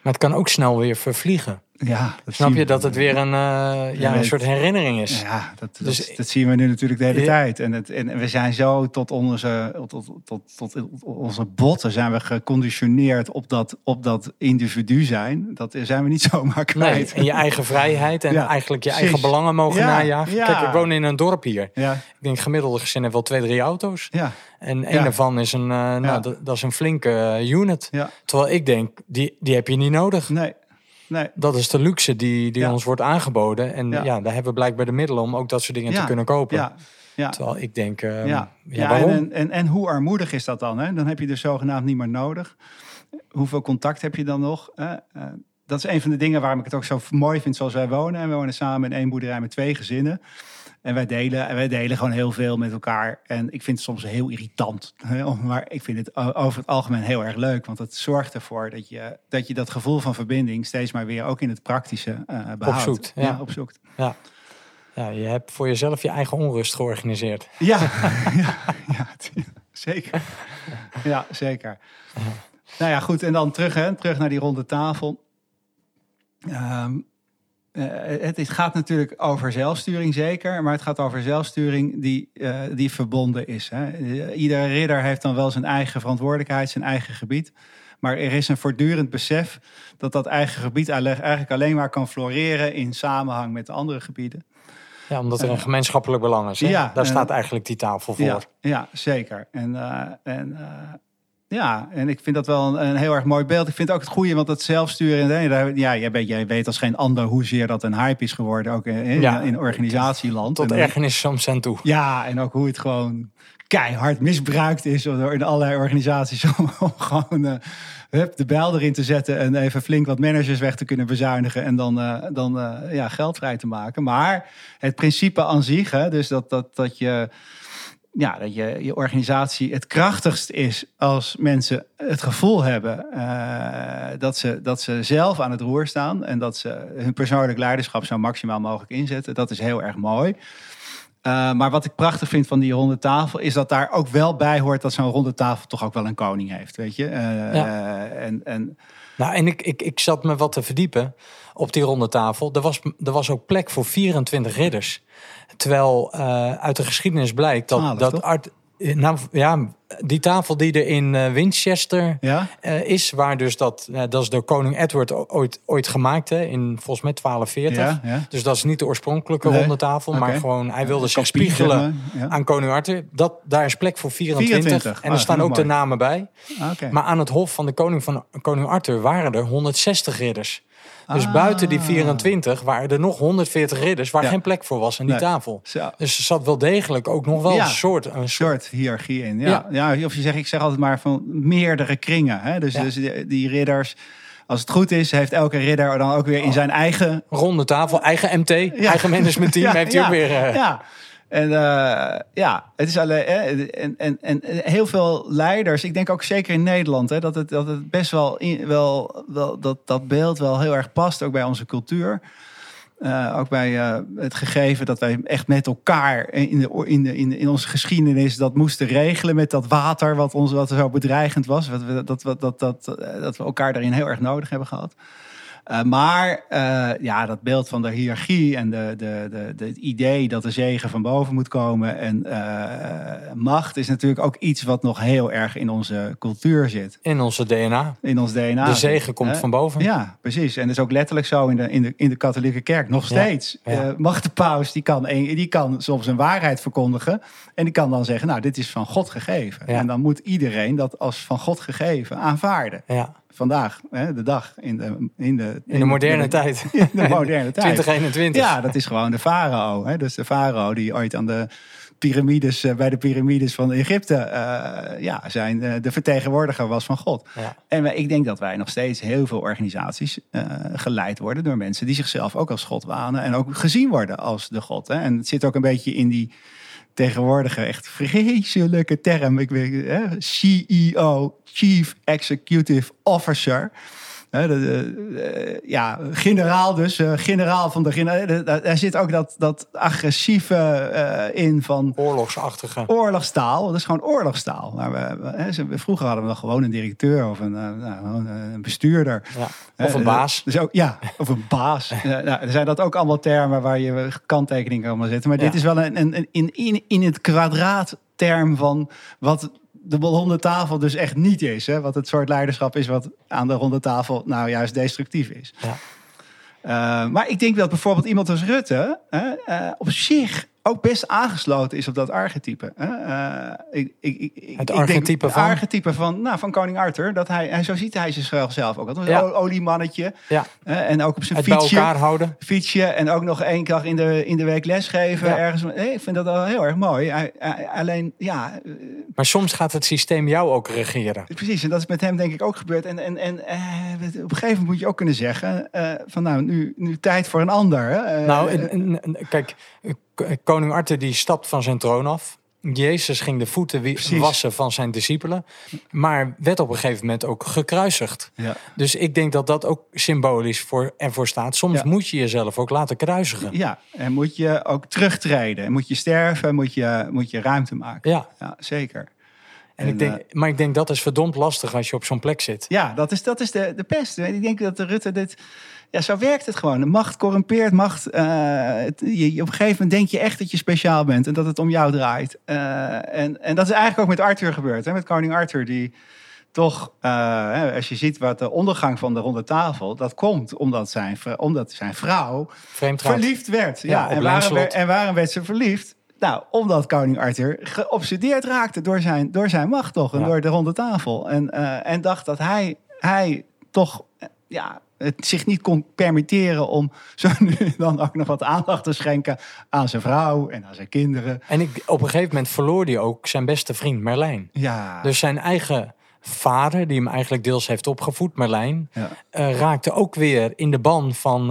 Maar het kan ook snel weer vervliegen. Ja, dat Snap je dat het weer een, eh, ja, een soort herinnering is? Ja, dat, dat, Dus- dat zien we nu natuurlijk de hele Ja. tijd. En, het, en we zijn zo tot onze, tot, tot, tot, onze botten zijn we geconditioneerd op dat, op dat individu zijn. Dat zijn we niet zomaar Nee, kwijt. en je eigen vrijheid en Ja, eigenlijk je eigen belangen mogen Ja, najagen. ja. Kijk, ik woon in een dorp hier. Ik denk gemiddelde gezin heeft wel twee, drie auto's. ja, En een Ja. daarvan is een, eh, nou, dat, dat is een flinke eh, unit. Terwijl ik denk, die, die heb je niet nodig. Nee, nee. Dat is de luxe die, die Ja. ons wordt aangeboden. En ja. Ja. daar hebben we blijkbaar de middelen om ook dat soort dingen te kunnen kopen. Ja, ja. Terwijl ik denk, eh, Ja, ja? En, en, en hoe armoedig is dat dan? Hè? Dan heb je dus zogenaamd niet meer nodig. Hoeveel contact heb je dan nog? Eh, dat is een van de dingen waarom ik het ook zo mooi vind zoals wij wonen. En we wonen samen in één boerderij met twee gezinnen. En wij delen, en wij delen gewoon heel veel met elkaar. En ik vind het soms heel irritant. Maar ik vind het over het algemeen heel erg leuk. Want het zorgt ervoor dat je dat, je dat gevoel van verbinding steeds maar weer ook in het praktische eh behoudt. Opzoekt, ja. Ja, opzoekt. Ja. ja, je hebt voor jezelf je eigen onrust georganiseerd. Ja, ja, zeker. Ja, zeker. Nou ja, goed. En dan terug, hè, terug naar die ronde tafel. Eh, het, het gaat natuurlijk over zelfsturing, zeker. Maar het gaat over zelfsturing die, eh, die verbonden is. Hè. Eh, Iedere ridder heeft dan wel zijn eigen verantwoordelijkheid, zijn eigen gebied. Maar er is een voortdurend besef dat dat eigen gebied eigenlijk alleen maar kan floreren in samenhang met de andere gebieden. Ja, omdat er een gemeenschappelijk belang is. Hè? Ja, Daar en- staat eigenlijk die tafel voor. Ja, ja zeker. En, eh, en, eh, ja, en ik vind dat wel een, een heel erg mooi beeld. Ik vind ook het goede, want dat zelfsturen... hè, daar- Ja, jij weet, jij weet als geen ander hoezeer dat een hype is geworden. Ook in, in, Ja. in organisatieland. Tot En- ergernis soms aan toe. Ja, en ook hoe het gewoon keihard misbruikt is door in allerlei organisaties om, om gewoon eh, hup, de bijl erin te zetten en even flink wat managers weg te kunnen bezuinigen en dan, eh, dan eh, ja, geld vrij te maken. Maar het principe aan zich, hè, dus dat, dat, dat je ja, dat je, je organisatie het krachtigst is als mensen het gevoel hebben eh, dat, ze, dat ze zelf aan het roer staan en dat ze hun persoonlijk leiderschap zo maximaal mogelijk inzetten. Dat is heel erg mooi. Eh, maar wat ik prachtig vind van die ronde tafel is dat daar ook wel bij hoort dat zo'n ronde tafel toch ook wel een koning heeft, weet je? Eh, Ja. en, en Nou, en ik, ik, ik zat me wat te verdiepen op die ronde tafel. Er was, er was ook plek voor 24 ridders. Terwijl eh, uit de geschiedenis blijkt dat, 12, dat? Art, nou, ja, die tafel die er in eh, Winchester ja, eh, is, waar dus dat, eh, dat is door koning Edward ooit, ooit gemaakt, hè, in volgens mij 1240. ja, ja. Dus dat is niet de oorspronkelijke Nee. ronde tafel, maar gewoon hij wilde zich spiegelen aan koning Arthur. Dat, daar is plek voor 24, 24. en Ah, er staan dat is ook de namen bij. Ah. Maar aan het hof van de koning van koning Arthur waren er 160 ridders. Dus Ah. buiten die 24 waren er nog 140 ridders waar Ja. geen plek voor was aan die Nee. tafel. Dus er zat wel degelijk ook nog wel Ja. een soort. Een soort hiërarchie in. Ja. Ja. of je zegt, ik zeg altijd maar van meerdere kringen. Hè? Dus, dus die, die ridders, als het goed is, heeft elke ridder dan ook weer in zijn eigen ronde tafel, eigen MT, eigen managementteam Ja, heeft hij ja, ook weer. eh, Ja. En eh, ja, het is alleen. en, en, en heel veel leiders, ik denk ook zeker in Nederland, hè, dat, het, dat het best wel, wel, wel dat, dat beeld wel heel erg past, ook bij onze cultuur. Eh, ook bij eh, het gegeven dat wij echt met elkaar in, de, in, de, in, onze geschiedenis dat moesten regelen met dat water wat ons wat zo bedreigend was. Wat we, dat, dat, dat, dat, dat we elkaar daarin heel erg nodig hebben gehad. Eh, maar eh, ja, dat beeld van de hiërarchie en de, de, de, de, het idee dat de zegen van boven moet komen en eh, macht is natuurlijk ook iets wat nog heel erg in onze cultuur zit, In onze DNA. in ons DNA. De zegen komt van boven. Ja, precies. En dat is ook letterlijk zo in de, in de, in de katholieke kerk. Nog steeds. ja. Mag de paus, die kan, een, die kan soms een waarheid verkondigen. En die kan dan zeggen, nou, dit is van God gegeven. Ja. En dan moet iedereen dat als van God gegeven aanvaarden. Ja. Vandaag, hè, de dag, in de, in de, In de moderne tijd. In de moderne tijd. 2021. Ja, dat is gewoon de farao. hè. Dus de farao die ooit aan de piramides, eh, bij de piramides van Egypte, eh, ja, zijn eh, de vertegenwoordiger was van God. Ja. En ik denk dat wij nog steeds heel veel organisaties geleid worden door mensen die zichzelf ook als God wanen en ook gezien worden als de God. Hè. En het zit ook een beetje in die tegenwoordige echt vreselijke term. Ik weet, hè, CEO, Chief Executive Officer. Hè, de, de- eh, ja, generaal dus, eh, generaal van de generaal. Daar zit ook dat, dat agressieve eh, in van Oorlogsachtige. oorlogstaal. Dat is gewoon oorlogstaal. Maar we, we- hè, ze- vroeger hadden we nog gewoon een directeur of een, eh, nou, een bestuurder. Ja. Of een Eh, baas. Dus ook, ja, of een baas. Nou, er zijn dat ook allemaal termen waar je kanttekening kan zetten. Maar dit is wel een, een, een- in, in, in het kwadraat term van wat de ronde tafel dus echt niet is. Hè? Wat het soort leiderschap is wat aan de ronde tafel nou juist destructief is. Ja. Uh, maar ik denk dat bijvoorbeeld iemand als Rutte hè, uh, op zich ook best aangesloten is op dat archetype. Uh, ik, ik, ik, het archetype denk, van? archetype van, nou, van koning Arthur. Dat hij, en zo ziet hij zichzelf zelf ook. Een Ja. oliemannetje. Ja. en ook op zijn Het bij fietsje. elkaar houden. Fietsje en ook nog één keer in de, in de week lesgeven. Ja. Ergens. Ik vind dat wel heel erg mooi. Alleen, ja, eh, Maar soms gaat het systeem jou ook regeren. Precies, en dat is met hem denk ik ook gebeurd. En, en, en eh, op een gegeven moment moet je ook kunnen zeggen... eh, van nou, nu, nu tijd voor een ander. Eh, Nou, en- kijk, koning Arthur die stapt van zijn troon af. Jezus ging de voeten Precies. wassen van zijn discipelen. Maar werd op een gegeven moment ook gekruisigd. ja. Dus ik denk dat dat ook symbolisch voor, ervoor staat. Soms Ja. moet je jezelf ook laten kruisigen. ja, en moet je ook terugtreden. En Moet je sterven, moet je, moet je ruimte maken. Ja, Ja, zeker. en ik denk, eh, maar ik denk dat is verdomd lastig als je op zo'n plek zit. ja, dat is, dat is de, de pest. Ik denk dat de Rutte dit... Ja, zo werkt het gewoon. De macht corrumpeert, macht... eh, het- je, op een gegeven moment denk je echt dat je speciaal bent... en dat het om jou draait. Eh, en, en dat is eigenlijk ook met Arthur gebeurd. Hè? Met koning Arthur, die toch... eh, als je ziet wat de ondergang van de ronde tafel... dat komt omdat zijn, omdat zijn vrouw verliefd werd. Ja, en, waarom werd, en waarom werd ze verliefd? Nou, omdat koning Arthur geobsedeerd raakte door zijn, door zijn macht toch. En Ja. door de ronde tafel. En, en dacht dat hij, hij toch ja, het zich niet kon permitteren om zo nu dan ook nog wat aandacht te schenken aan zijn vrouw en aan zijn kinderen. En ik, op een gegeven moment verloor hij ook zijn beste vriend Merlijn. Ja, Dus zijn eigen vader, die hem eigenlijk deels heeft opgevoed, Merlijn, ja. eh, raakte ook weer in de ban van, eh,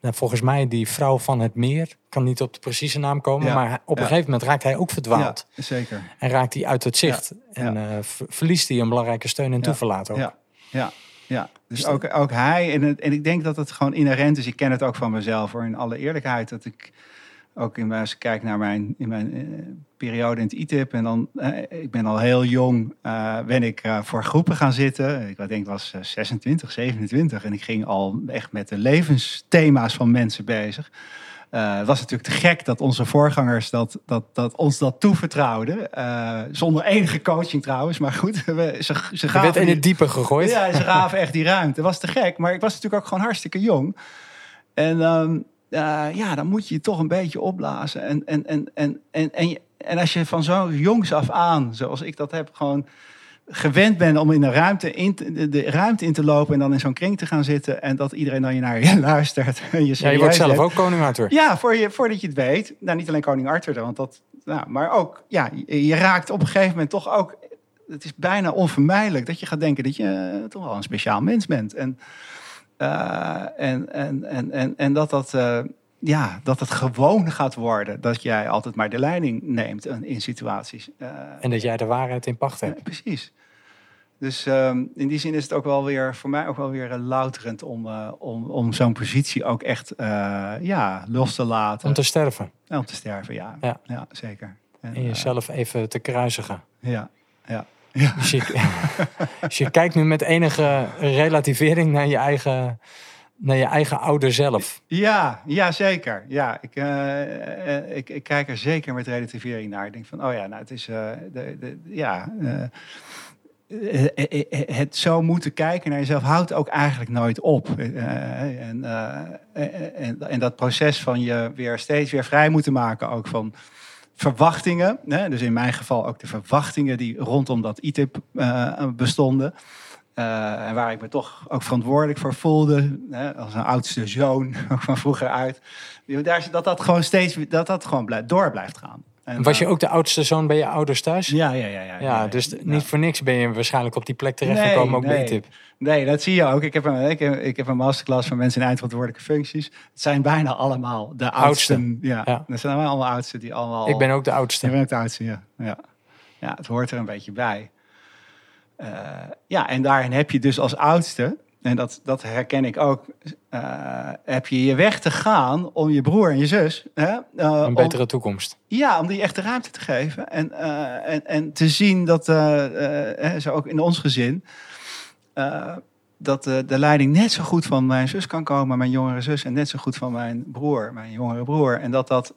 nou, volgens mij, die vrouw van het meer. Ik kan niet op de precieze naam komen, Ja, maar op een ja. gegeven moment raakt hij ook verdwaald. ja zeker. En raakt hij uit het zicht. En eh, ver- verliest hij een belangrijke steun en toeverlaat ook. Ja, ja, ja. Dus Dus ook, ook hij. En, het- en ik denk dat het gewoon inherent is. Ik ken het ook van mezelf hoor. In alle eerlijkheid. Dat ik ook in, als ik kijk naar mijn, in mijn eh, periode in het ITIP. En dan, eh, ik ben al heel jong, eh, ben ik voor groepen gaan zitten. Ik denk ik was eh, 26, 27. En ik ging al echt met de levensthema's van mensen bezig. Eh, het was natuurlijk te gek dat onze voorgangers dat, dat, dat ons dat toevertrouwden. Eh, zonder enige coaching trouwens. Maar goed, we, ze, ze Je werd in het diepe gegooid. ja, ze gaven echt die ruimte. Was te gek. Maar ik was natuurlijk ook gewoon hartstikke jong. En ehm, eh, ja, dan moet je je toch een beetje opblazen. En, en, en, en, en, en, en als je van zo jongs af aan, zoals ik dat heb, gewoon gewend bent om in de ruimte in te, de, ruimte in te lopen en dan in zo'n kring te gaan zitten en dat iedereen dan je naar je luistert en je Ja, je wordt zelf ook koning Arthur. Ja, voor je, voordat je het weet. Nou, niet alleen koning Arthur, want dat, nou, maar ook, ja, je, raakt op een gegeven moment toch ook. Het is bijna onvermijdelijk dat je gaat denken dat je eh, toch wel een speciaal mens bent. En, eh, en, en, en, en, en dat dat, eh, ja, dat het gewoon gaat worden dat jij altijd maar de leiding neemt in, situaties. Eh, En dat jij de waarheid in pacht ja, hebt. precies. Dus ehm, in die zin is het ook wel weer voor mij ook wel weer eh, louterend om, eh, om, om zo'n positie ook echt ja, los te laten. Om te sterven. En om te sterven, ja. Ja. Ja, zeker. En, En jezelf even te kruisigen. ja, ja. ja. Dus je, dus je kijkt nu met enige relativering naar je eigen, naar je eigen ouder zelf. Ja, ja, zeker. Ja, ik, eh, eh, ik, ik kijk er zeker met relativering naar. Ik denk van, oh ja, nou, het is, eh, de, de, ja, het zo moeten kijken naar jezelf houdt ook eigenlijk nooit op. En, en, en dat proces van je weer steeds weer vrij moeten maken, ook van verwachtingen. Dus in mijn geval ook de verwachtingen die rondom dat ITIP bestonden. Eh, en waar ik me toch ook verantwoordelijk voor voelde, hè, als een oudste zoon, ook van vroeger uit. Daar, dat dat gewoon steeds dat dat gewoon blijft, door blijft gaan. En, Was je eh, ook de oudste zoon bij je ouders thuis? Ja, ja, ja. Ja, Ja, dus ja. niet voor niks ben je waarschijnlijk op die plek terechtgekomen, ook bij nee. tip. Nee, dat zie je ook. Ik heb een, ik heb, ik heb een masterclass van mensen in eindverantwoordelijke functies. Het zijn bijna allemaal de oudsten. Ja, Ja. dat zijn allemaal oudsten die allemaal... Ik ben ook de Je oudste. bent ook de oudste, ja. ja. Ja, het hoort er een beetje bij. Eh, ja, en daarin heb je dus als oudste, en dat, dat herken ik ook, eh, heb je je weg te gaan om je broer en je zus... Hè, eh, Een om- betere toekomst. ja, om die echt de ruimte te geven. En, en, en te zien dat, zo ook in ons gezin, dat de leiding net zo goed van mijn zus kan komen, mijn jongere zus, en net zo goed van mijn broer, mijn jongere broer. En dat, dat,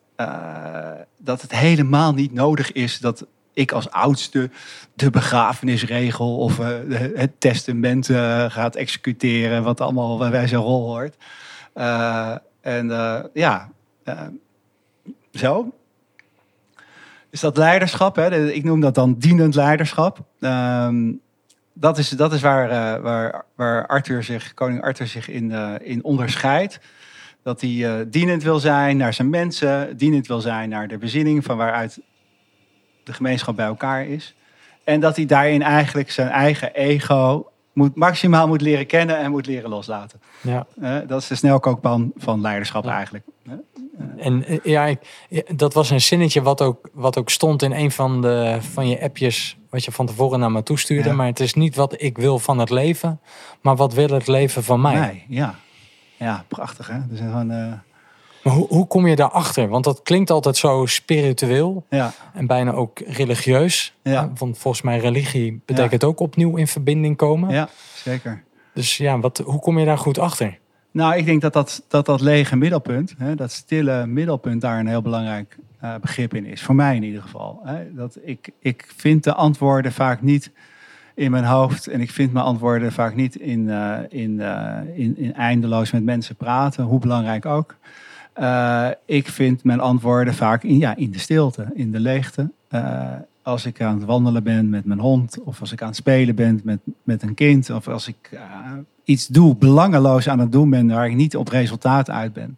dat het helemaal niet nodig is dat ik als oudste de begrafenisregel of eh, het testament eh, gaat executeren, wat allemaal bij zijn rol hoort. Eh, en ja, zo. Dus dat leiderschap, hè, ik noem dat dan dienend leiderschap. Ehm, dat is, dat is waar, waar, waar Arthur zich, koning Arthur zich in, in onderscheidt. Dat hij dienend wil zijn naar zijn mensen, dienend wil zijn naar de bezinning van waaruit de gemeenschap bij elkaar is. En dat hij daarin eigenlijk zijn eigen ego moet, maximaal moet leren kennen en moet leren loslaten. Ja. Eh, dat is de snelkookpan van leiderschap Ja. eigenlijk. En eh, ja, ik, ja, dat was een zinnetje wat ook, wat ook stond in een van, de, van je appjes, wat je van tevoren naar me toestuurde. Ja. Maar het is niet wat ik wil van het leven, maar wat wil het leven van mij. Nee, ja. Ja, prachtig hè. Dus gewoon, eh, Maar hoe, hoe kom je daarachter? Want dat klinkt altijd zo spiritueel ja, en bijna ook religieus. Ja. Want volgens mij religie betekent ook opnieuw in verbinding komen. ja, zeker. Dus ja, wat, hoe kom je daar goed achter? Nou, ik denk dat dat, dat, dat lege middelpunt, hè, dat stille middelpunt, daar een heel belangrijk eh, begrip in is. Voor mij in ieder geval. Hè. Dat ik, ik vind de antwoorden vaak niet in mijn hoofd en ik vind mijn antwoorden vaak niet in, eh, in, eh, in, in eindeloos met mensen praten, hoe belangrijk ook. Eh, ik vind mijn antwoorden vaak in, ja, in de stilte, in de leegte. Eh, als ik aan het wandelen ben met mijn hond, of als ik aan het spelen ben met, met een kind, of als ik eh, iets doe, belangeloos aan het doen ben, waar ik niet op resultaat uit ben.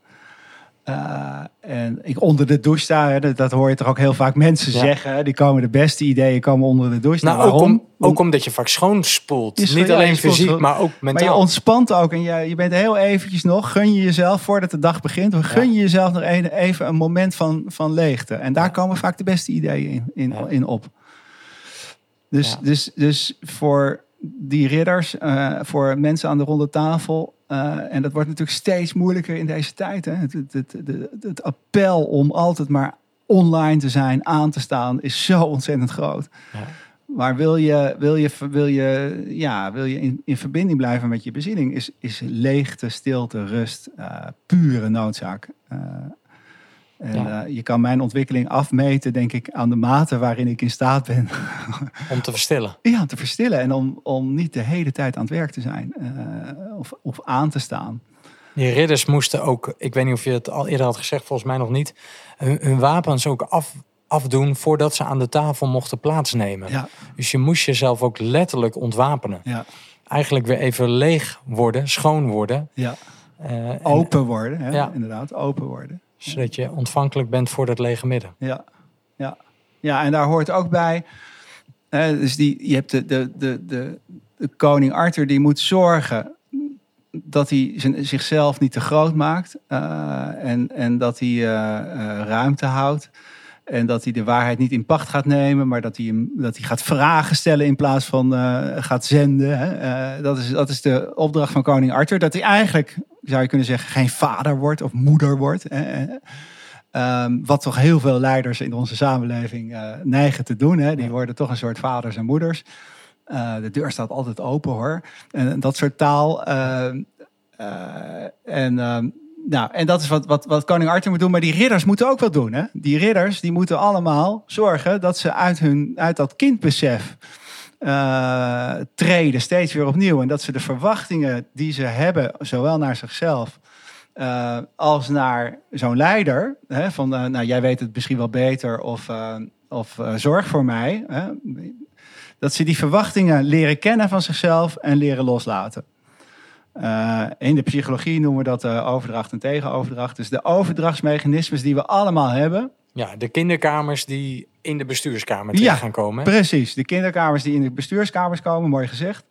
Uh, en ik onder de douche sta, hè, dat, dat, hoor je toch ook heel vaak mensen Ja. zeggen. Die komen de beste ideeën komen onder de douche. Nou, ook, om, ook omdat je vaak schoonspoelt. Je scho- Niet ja, alleen spoelt fysiek, maar ook Maar je mentaal. ontspant ook en je, je bent heel eventjes nog, gun je jezelf voordat de dag begint, gun je jezelf nog een, even een moment van, van leegte. En daar komen vaak de beste ideeën in, in, op. Dus, dus, dus voor die ridders, eh, voor mensen aan de ronde tafel, eh, en dat wordt natuurlijk steeds moeilijker in deze tijd. Hè? Het, het, het, appel om altijd maar online te zijn, aan te staan, is zo ontzettend groot. Ja. Maar wil je, wil je, wil je, ja, wil je in, in verbinding blijven met je bezinning, is, is leegte, stilte, rust, eh, pure noodzaak. Eh, en Ja. eh, je kan mijn ontwikkeling afmeten, denk ik, aan de mate waarin ik in staat ben Om te verstillen. ja, te verstillen. En om, om niet de hele tijd aan het werk te zijn eh, of, of aan te staan. Die ridders moesten ook, ik weet niet of je het al eerder had gezegd, volgens mij nog niet, hun, hun wapens ook af, afdoen voordat ze aan de tafel mochten plaatsnemen. Ja, Dus je moest jezelf ook letterlijk ontwapenen. ja, Eigenlijk weer even leeg worden, schoon worden. ja. eh, en- Open worden, hè? Ja. inderdaad, open worden. Zodat je ontvankelijk bent voor dat lege midden. Ja, ja. ja en daar hoort ook bij. Hè, dus die, je hebt de, de, de, de, de koning Arthur, die moet zorgen dat hij zichzelf niet te groot maakt. eh, en, en dat hij eh, eh, ruimte houdt. En dat hij de waarheid niet in pacht gaat nemen, maar dat hij, hem, dat hij gaat vragen stellen in plaats van gaat zenden. Hè. Dat, is, dat is de opdracht van koning Arthur. Dat hij eigenlijk, zou je kunnen zeggen, geen vader wordt of moeder wordt. hè. Ehm, wat toch heel veel leiders in onze samenleving eh, neigen te doen. Hè? Die worden toch een soort vaders en moeders. Eh, de deur staat altijd open hoor. En dat soort taal. ehm, eh, en, ehm, nou, en dat is wat, wat, wat koning Arthur moet doen. Maar die ridders moeten ook wat doen. Hè? Die ridders die moeten allemaal zorgen dat ze uit, hun, uit dat kindbesef eh, treden. Steeds weer opnieuw. En dat ze de verwachtingen die ze hebben, zowel naar zichzelf eh, als naar zo'n leider. Hè, van, eh, nou, jij weet het misschien wel beter of, of zorg voor mij. Hè, dat ze die verwachtingen leren kennen van zichzelf en leren loslaten. In de psychologie noemen we dat overdracht en tegenoverdracht. Dus de overdrachtsmechanismes die we allemaal hebben. Ja, de kinderkamers die in de bestuurskamer Ja, terecht gaan komen. Precies, de kinderkamers die in de bestuurskamers komen, mooi gezegd.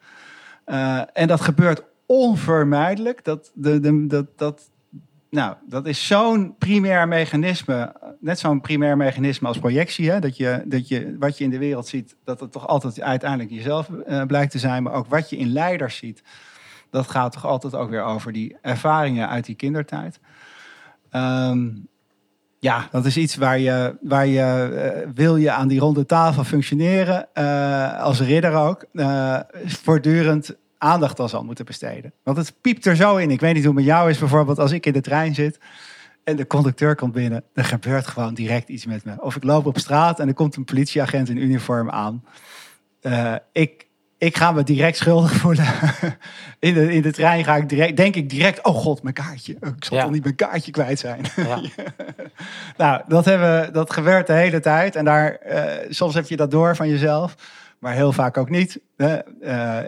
Eh, en dat gebeurt onvermijdelijk. Dat, de, de, dat, dat, nou, dat is zo'n primair mechanisme, net zo'n primair mechanisme als projectie. Hè? Dat, je, dat je wat je in de wereld ziet, dat het toch altijd uiteindelijk jezelf eh, blijkt te zijn. Maar ook wat je in leiders ziet, dat gaat toch altijd ook weer over die ervaringen uit die kindertijd. Ehm, ja, dat is iets waar je, waar je eh, wil je aan die ronde tafel functioneren, eh, als ridder ook, eh, voortdurend aandacht al zal moeten besteden. Want het piept er zo in. Ik weet niet hoe het met jou is bijvoorbeeld als ik in de trein zit en de conducteur komt binnen. Er gebeurt gewoon direct iets met me. Of ik loop op straat en er komt een politieagent in uniform aan. Ik, ik ga me direct schuldig voelen. in, de, in de trein ga ik direct, denk ik direct, oh god, mijn kaartje. Ik zal Ja. toch niet mijn kaartje kwijt zijn. Ja. Nou, dat, hebben, dat gebeurt de hele tijd. En daar, eh, soms heb je dat door van jezelf. Maar heel vaak ook niet.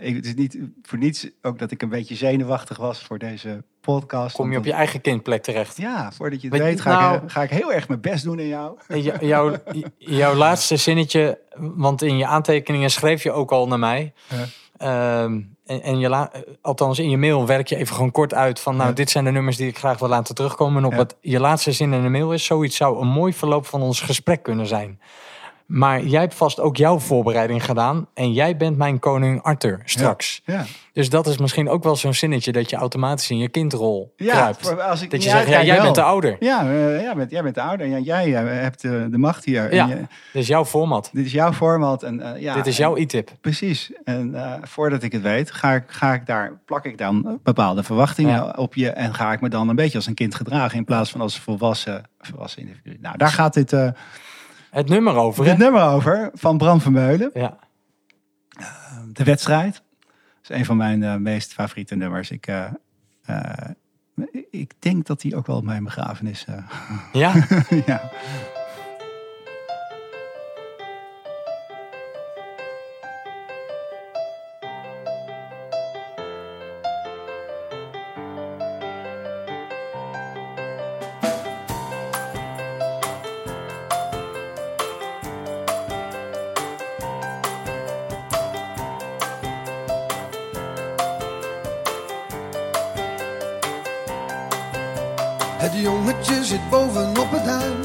Ik, het is niet voor niets ook dat ik een beetje zenuwachtig was voor deze podcast. Kom je op je eigen kindplek terecht. Ja, voordat je het Weet ga, nou- ik, eh, ga ik heel erg mijn best doen in jou. Jouw, jouw laatste zinnetje, want in je aantekeningen schreef je ook al naar mij. Ja. Ehm, en, en je la, althans in je mail werk je even gewoon kort uit van, nou, Ja. dit zijn de nummers die ik graag wil laten terugkomen. En op Ja. wat je laatste zin in de mail is, zoiets zou een mooi verloop van ons gesprek kunnen zijn. Maar jij hebt vast ook jouw voorbereiding gedaan en jij bent mijn koning Arthur straks. Ja, Dus dat is misschien ook wel zo'n zinnetje dat je automatisch in je kindrol ja kruipt. als ik Dat je zegt, ja, jij wel. bent de ouder. Ja, eh, jij, bent, jij bent de ouder. Ja, jij eh, hebt de, de macht hier. Ja. Je- Dit is jouw format. dit is jouw format. En, eh, ja, Dit is jouw e-tip. Precies. En eh, voordat ik het weet, ga ik, ga ik daar, plak ik dan bepaalde verwachtingen Ja. op je. En ga ik me dan een beetje als een kind gedragen in plaats van als volwassen, volwassen individu. Nou, daar gaat dit, eh, Het nummer over, dit nummer over van Bram Vermeulen. Ja. De wedstrijd. Dat is een van mijn eh, meest favoriete nummers. Ik, eh, eh, Ik denk dat hij ook wel op mijn begrafenis... Ja? ja. Bovenop het duin.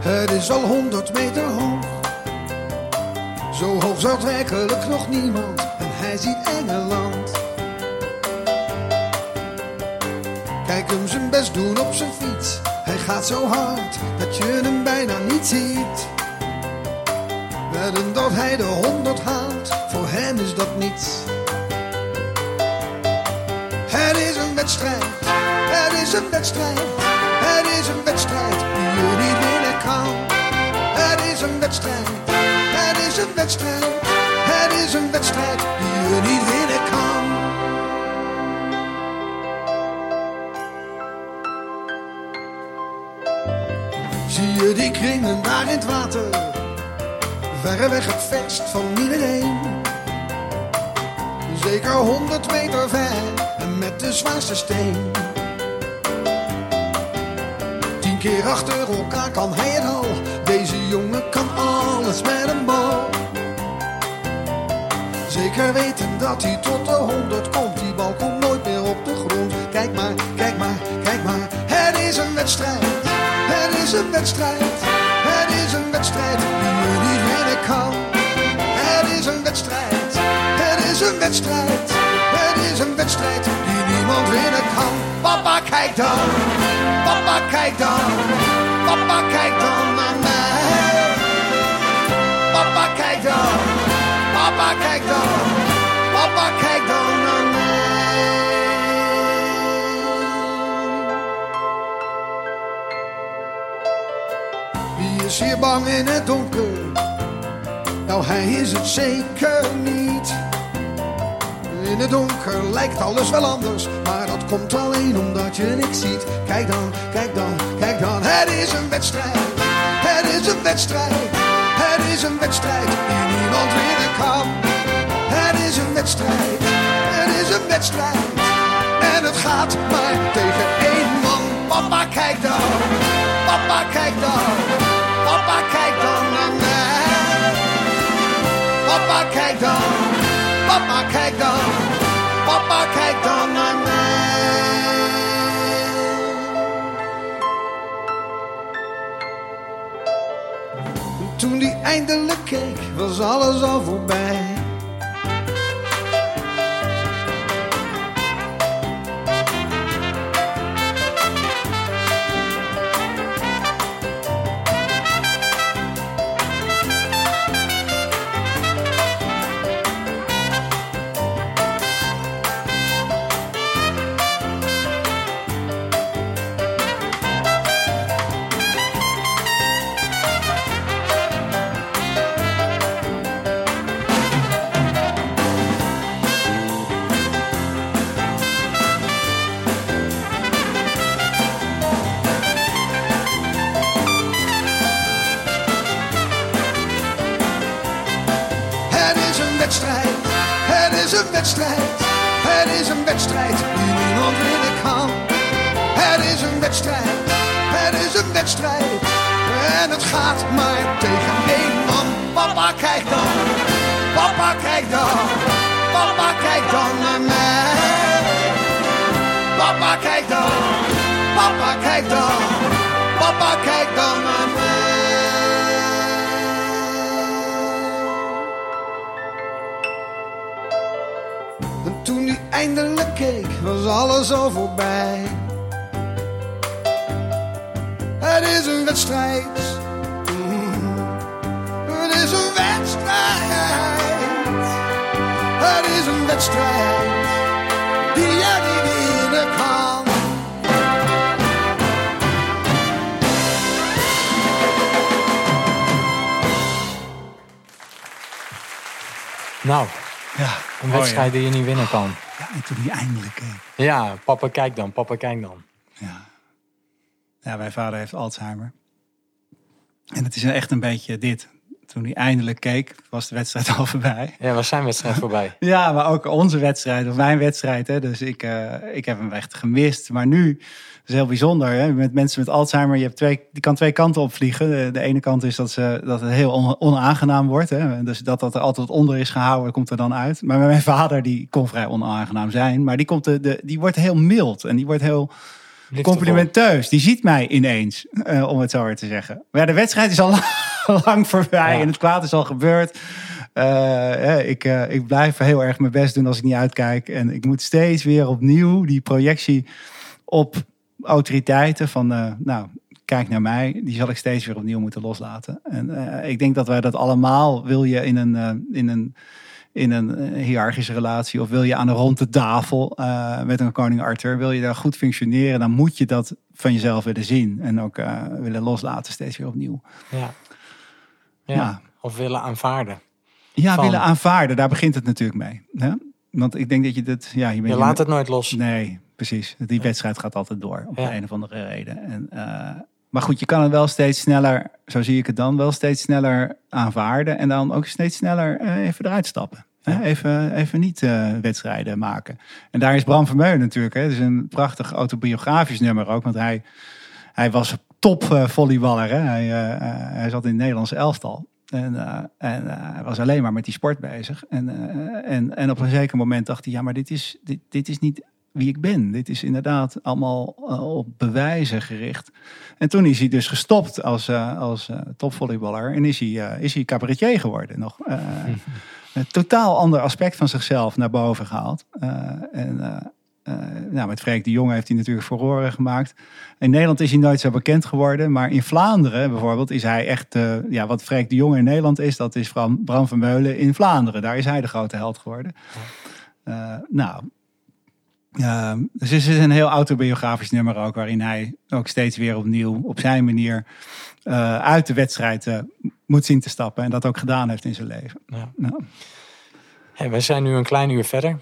Het is al honderd meter hoog. Zo hoog zat werkelijk nog niemand. En hij ziet Engeland. Kijk hem zijn best doen op zijn fiets. Hij gaat zo hard dat je hem bijna niet ziet. Wedden dat hij de honderd haalt. Voor hem is dat niets. Het is een wedstrijd, het is een wedstrijd, het is een wedstrijd die je niet winnen kan. Het is een wedstrijd, het is een wedstrijd, het is een wedstrijd die je niet winnen kan. Zie je die kringen daar in het water, verreweg het verst van iedereen. Zeker honderd meter ver en met de zwaarste steen. Tien keer achter elkaar kan hij het al. Deze jongen kan alles met een bal. Zeker weten dat hij tot de honderd komt. Die bal komt nooit meer op de grond. Kijk maar, kijk maar, kijk maar. Het is een wedstrijd. Het is een wedstrijd. Het is een wedstrijd die je niet winnen kan. Het is een wedstrijd. Het is een wedstrijd. Het is een wedstrijd die niemand winnen kan. Papa, kijk dan. Papa, kijk dan. Papa, kijk dan naar mij. Papa, kijk dan. Papa, kijk dan. Papa, kijk dan naar mij. Wie is hier bang in het donker? Nou, hij is het zeker niet. In het donker lijkt alles wel anders, maar dat komt alleen omdat je niks ziet. Kijk dan, kijk dan, kijk dan, het is een wedstrijd. Het is een wedstrijd. Het is een wedstrijd die niemand winnen kan. Het is een wedstrijd. Het is een wedstrijd. En het gaat maar tegen één man. Papa, kijk dan. Papa, kijk dan. Papa, kijk dan naar mij. Papa, kijk dan. Papa, kijk dan. Papa, kijk dan naar mij. Toen die eindelijk keek, was alles al voorbij. Nou, Ja, een wedstrijd die je niet winnen kan. hè? en toen hij eindelijk keek. Ja, papa kijk dan, papa kijk dan. Ja. ja, mijn vader heeft Alzheimer. En het is echt een beetje dit. Toen hij eindelijk keek, was de wedstrijd al voorbij. Ja, was zijn wedstrijd voorbij. Ja, maar ook onze wedstrijd, of mijn wedstrijd. Hè. Dus ik, eh, ik heb hem echt gemist. Maar nu, is heel bijzonder. Hè. Met mensen met Alzheimer, je hebt twee, die kan twee kanten opvliegen. De, de ene kant is dat, ze, dat het heel on- onaangenaam wordt. Hè. Dus dat dat er altijd onder is gehouden, komt er dan uit. Maar mijn vader, die kon vrij onaangenaam zijn. Maar die, komt de, de, die wordt heel mild. En die wordt heel complimenteus. Die ziet mij ineens, eh, om het zo maar te zeggen. Maar ja, de wedstrijd is al lang voorbij Ja. en het kwaad is al gebeurd. Eh, eh, ik, eh, ik blijf heel erg mijn best doen als ik niet uitkijk. En ik moet steeds weer opnieuw die projectie op autoriteiten van, eh, nou, kijk naar mij. Die zal ik steeds weer opnieuw moeten loslaten. En eh, ik denk dat wij dat allemaal, wil je in een, eh, in een in een hiërarchische relatie of wil je aan de ronde tafel eh, met een koning Arthur, wil je daar goed functioneren, dan moet je dat van jezelf willen zien en ook willen loslaten steeds weer opnieuw. Ja. Ja. Ja. Of willen aanvaarden. Ja, Van- willen aanvaarden, daar begint het natuurlijk mee. Hè? Want ik denk dat je dat, ja, je bent Je laat het nooit los. Nee, precies. Die wedstrijd gaat altijd door op de een of andere reden. En, eh, maar goed, je kan het wel steeds sneller, zo zie ik het dan, wel steeds sneller aanvaarden en dan ook steeds sneller eh, even eruit stappen. Ja. Even, even niet eh, wedstrijden maken. En daar is Bram Vermeulen natuurlijk. Hè? Het is een prachtig autobiografisch nummer ook, want hij, hij was top volleyballer. Hè? Hij, hij zat in het Nederlandse elftal. En, en hij was alleen maar met die sport bezig. En, en, en op een zeker moment dacht hij, ja, maar dit is, dit, dit is niet wie ik ben. Dit is inderdaad allemaal eh, op bewijzen gericht. En toen is hij dus gestopt als, eh, als eh, topvolleyballer. En is hij, is hij cabaretier geworden nog. Een totaal ander aspect van zichzelf naar boven gehaald. Eh, en nou, met Freek de Jonge heeft hij natuurlijk furoren gemaakt. In Nederland is hij nooit zo bekend geworden. Maar in Vlaanderen bijvoorbeeld is hij echt... ja, wat Freek de Jonge in Nederland is, dat is Bram, Bram van Meulen in Vlaanderen. Daar is hij de grote held geworden. Nou, eh, dus het is een heel autobiografisch nummer ook... waarin hij ook steeds weer opnieuw op zijn manier... eh, uit de wedstrijd moet zien te stappen. En dat ook gedaan heeft in zijn leven. Ja. Nou, Hey, wij zijn nu een klein uur verder.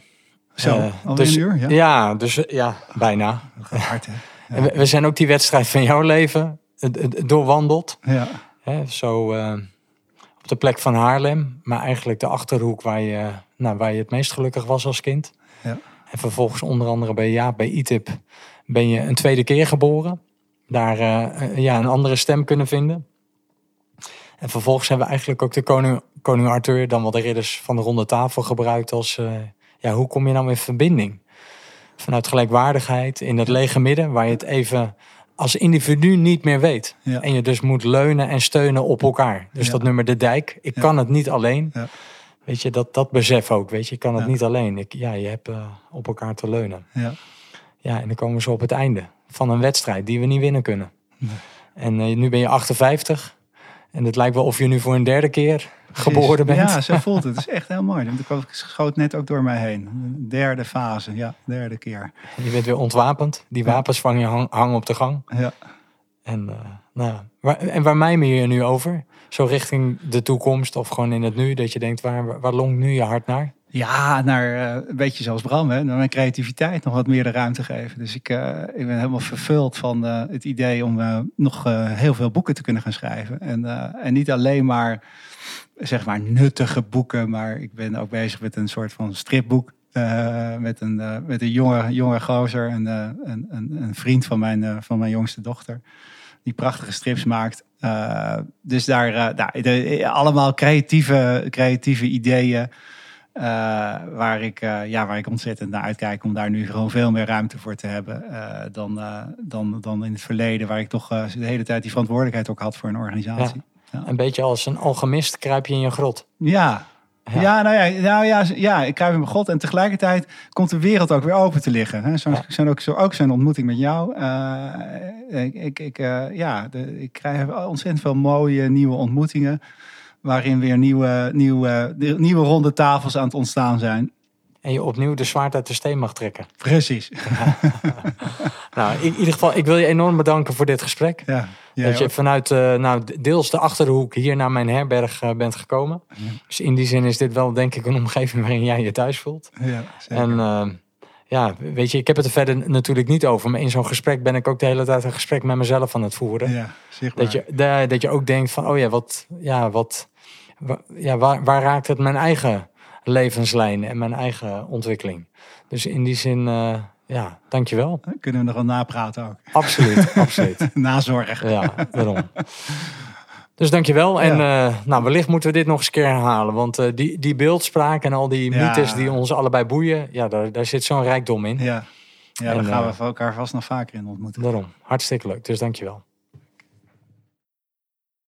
zo, Eh, alweer dus- een uur? Ja, Ja, dus ja, bijna. Dat gaat hard, hè? En We, we zijn ook die wedstrijd van jouw leven doorwandeld. Ja. Hè, zo eh, op de plek van Haarlem. Maar eigenlijk de Achterhoek waar je, nou, waar je het meest gelukkig was als kind. En vervolgens onder andere bij, ja, bij ITIP ben je een tweede keer geboren. Daar eh, eh, ja, een andere stem kunnen vinden. En vervolgens hebben we eigenlijk ook de koning, koning Arthur, dan wel de ridders van de ronde tafel gebruikt als... eh, ja, hoe kom je nou in verbinding? Vanuit gelijkwaardigheid in het lege midden, waar je het even als individu niet meer weet. Ja. En je dus moet leunen en steunen op elkaar. Dus Ja. dat nummer De Dijk, ik kan het niet alleen. Weet je, dat, dat besef ook, weet je. Ik kan het Ja. niet alleen. Ik, ja, je hebt eh, op elkaar te leunen. Ja. Ja, en dan komen ze op het einde van een wedstrijd die we niet winnen kunnen. En eh, nu ben je 58. En het lijkt wel of je nu voor een derde keer geboren bent. Ja, zo voelt het. Het is echt heel mooi. Dat schoot net ook door mij heen. Derde fase, ja, derde keer. Je bent weer ontwapend. Die wapens van je hang- hangen op de gang. Ja. En, eh, nou, ja. En waar mijmer je nu over? Zo richting de toekomst of gewoon in het nu? Dat je denkt, waar, waar longt nu je hart naar? Ja, naar eh, een beetje zoals Bram, naar mijn creativiteit nog wat meer de ruimte geven. Dus ik, eh, ik ben helemaal vervuld van eh, het idee om nog heel veel boeken te kunnen gaan schrijven. En, en niet alleen maar, zeg maar, nuttige boeken, maar ik ben ook bezig met een soort van stripboek. met een, met een jonge, jonge gozer, een, een, een, een vriend van mijn, van mijn jongste dochter, die prachtige strips maakt. Eh, dus daar, eh, nou, de- allemaal creatieve, creatieve ideeën. Eh, waar, ik, ja, waar ik ontzettend naar uitkijk om daar nu gewoon veel meer ruimte voor te hebben dan, dan, dan in het verleden, waar ik toch de hele tijd die verantwoordelijkheid ook had voor een organisatie. Ja, Een beetje als een alchemist kruip je in je grot. ja. Ja. nou ja, nou ja, ja, ik in mijn god en tegelijkertijd komt de wereld ook weer open te liggen. Hè? Zo, Ja. zijn ook, zo, ook zijn ontmoeting met jou. Eh, ik, ik, ik, eh, ja, de, ik krijg ontzettend veel mooie nieuwe ontmoetingen. Waarin weer nieuwe, nieuwe, nieuwe ronde tafels aan het ontstaan zijn. En je opnieuw de zwaard uit de steen mag trekken. Precies. Nou, in ieder geval, ik wil je enorm bedanken voor dit gesprek. Ja, ja, dat je vanuit eh, nou, deels de Achterhoek hier naar mijn herberg eh, bent gekomen. Dus in die zin is dit wel denk ik een omgeving waarin jij je thuis voelt. ja, zeker. En eh, ja, weet je, ik heb het er verder natuurlijk niet over. Maar in zo'n gesprek ben ik ook de hele tijd een gesprek met mezelf aan het voeren. Ja, zichtbaar. Dat je, da- dat je ook denkt van, oh ja, wat, ja, wat, wa- ja, waar, waar raakt het mijn eigen levenslijn en mijn eigen ontwikkeling? Dus in die zin, eh, ja, dankjewel. Kunnen we nog wel napraten ook. Absoluut, absoluut. Nazorg. Ja, daarom. Dus dankjewel. En eh, nou, wellicht moeten we dit nog eens een keer herhalen. Want eh, die, die beeldspraak en al die Ja. mythes die ons allebei boeien, ja, daar, daar zit zo'n rijkdom in. Ja, ja En, dan gaan we elkaar vast nog vaker in ontmoeten. Daarom. Hartstikke leuk. Dus dankjewel.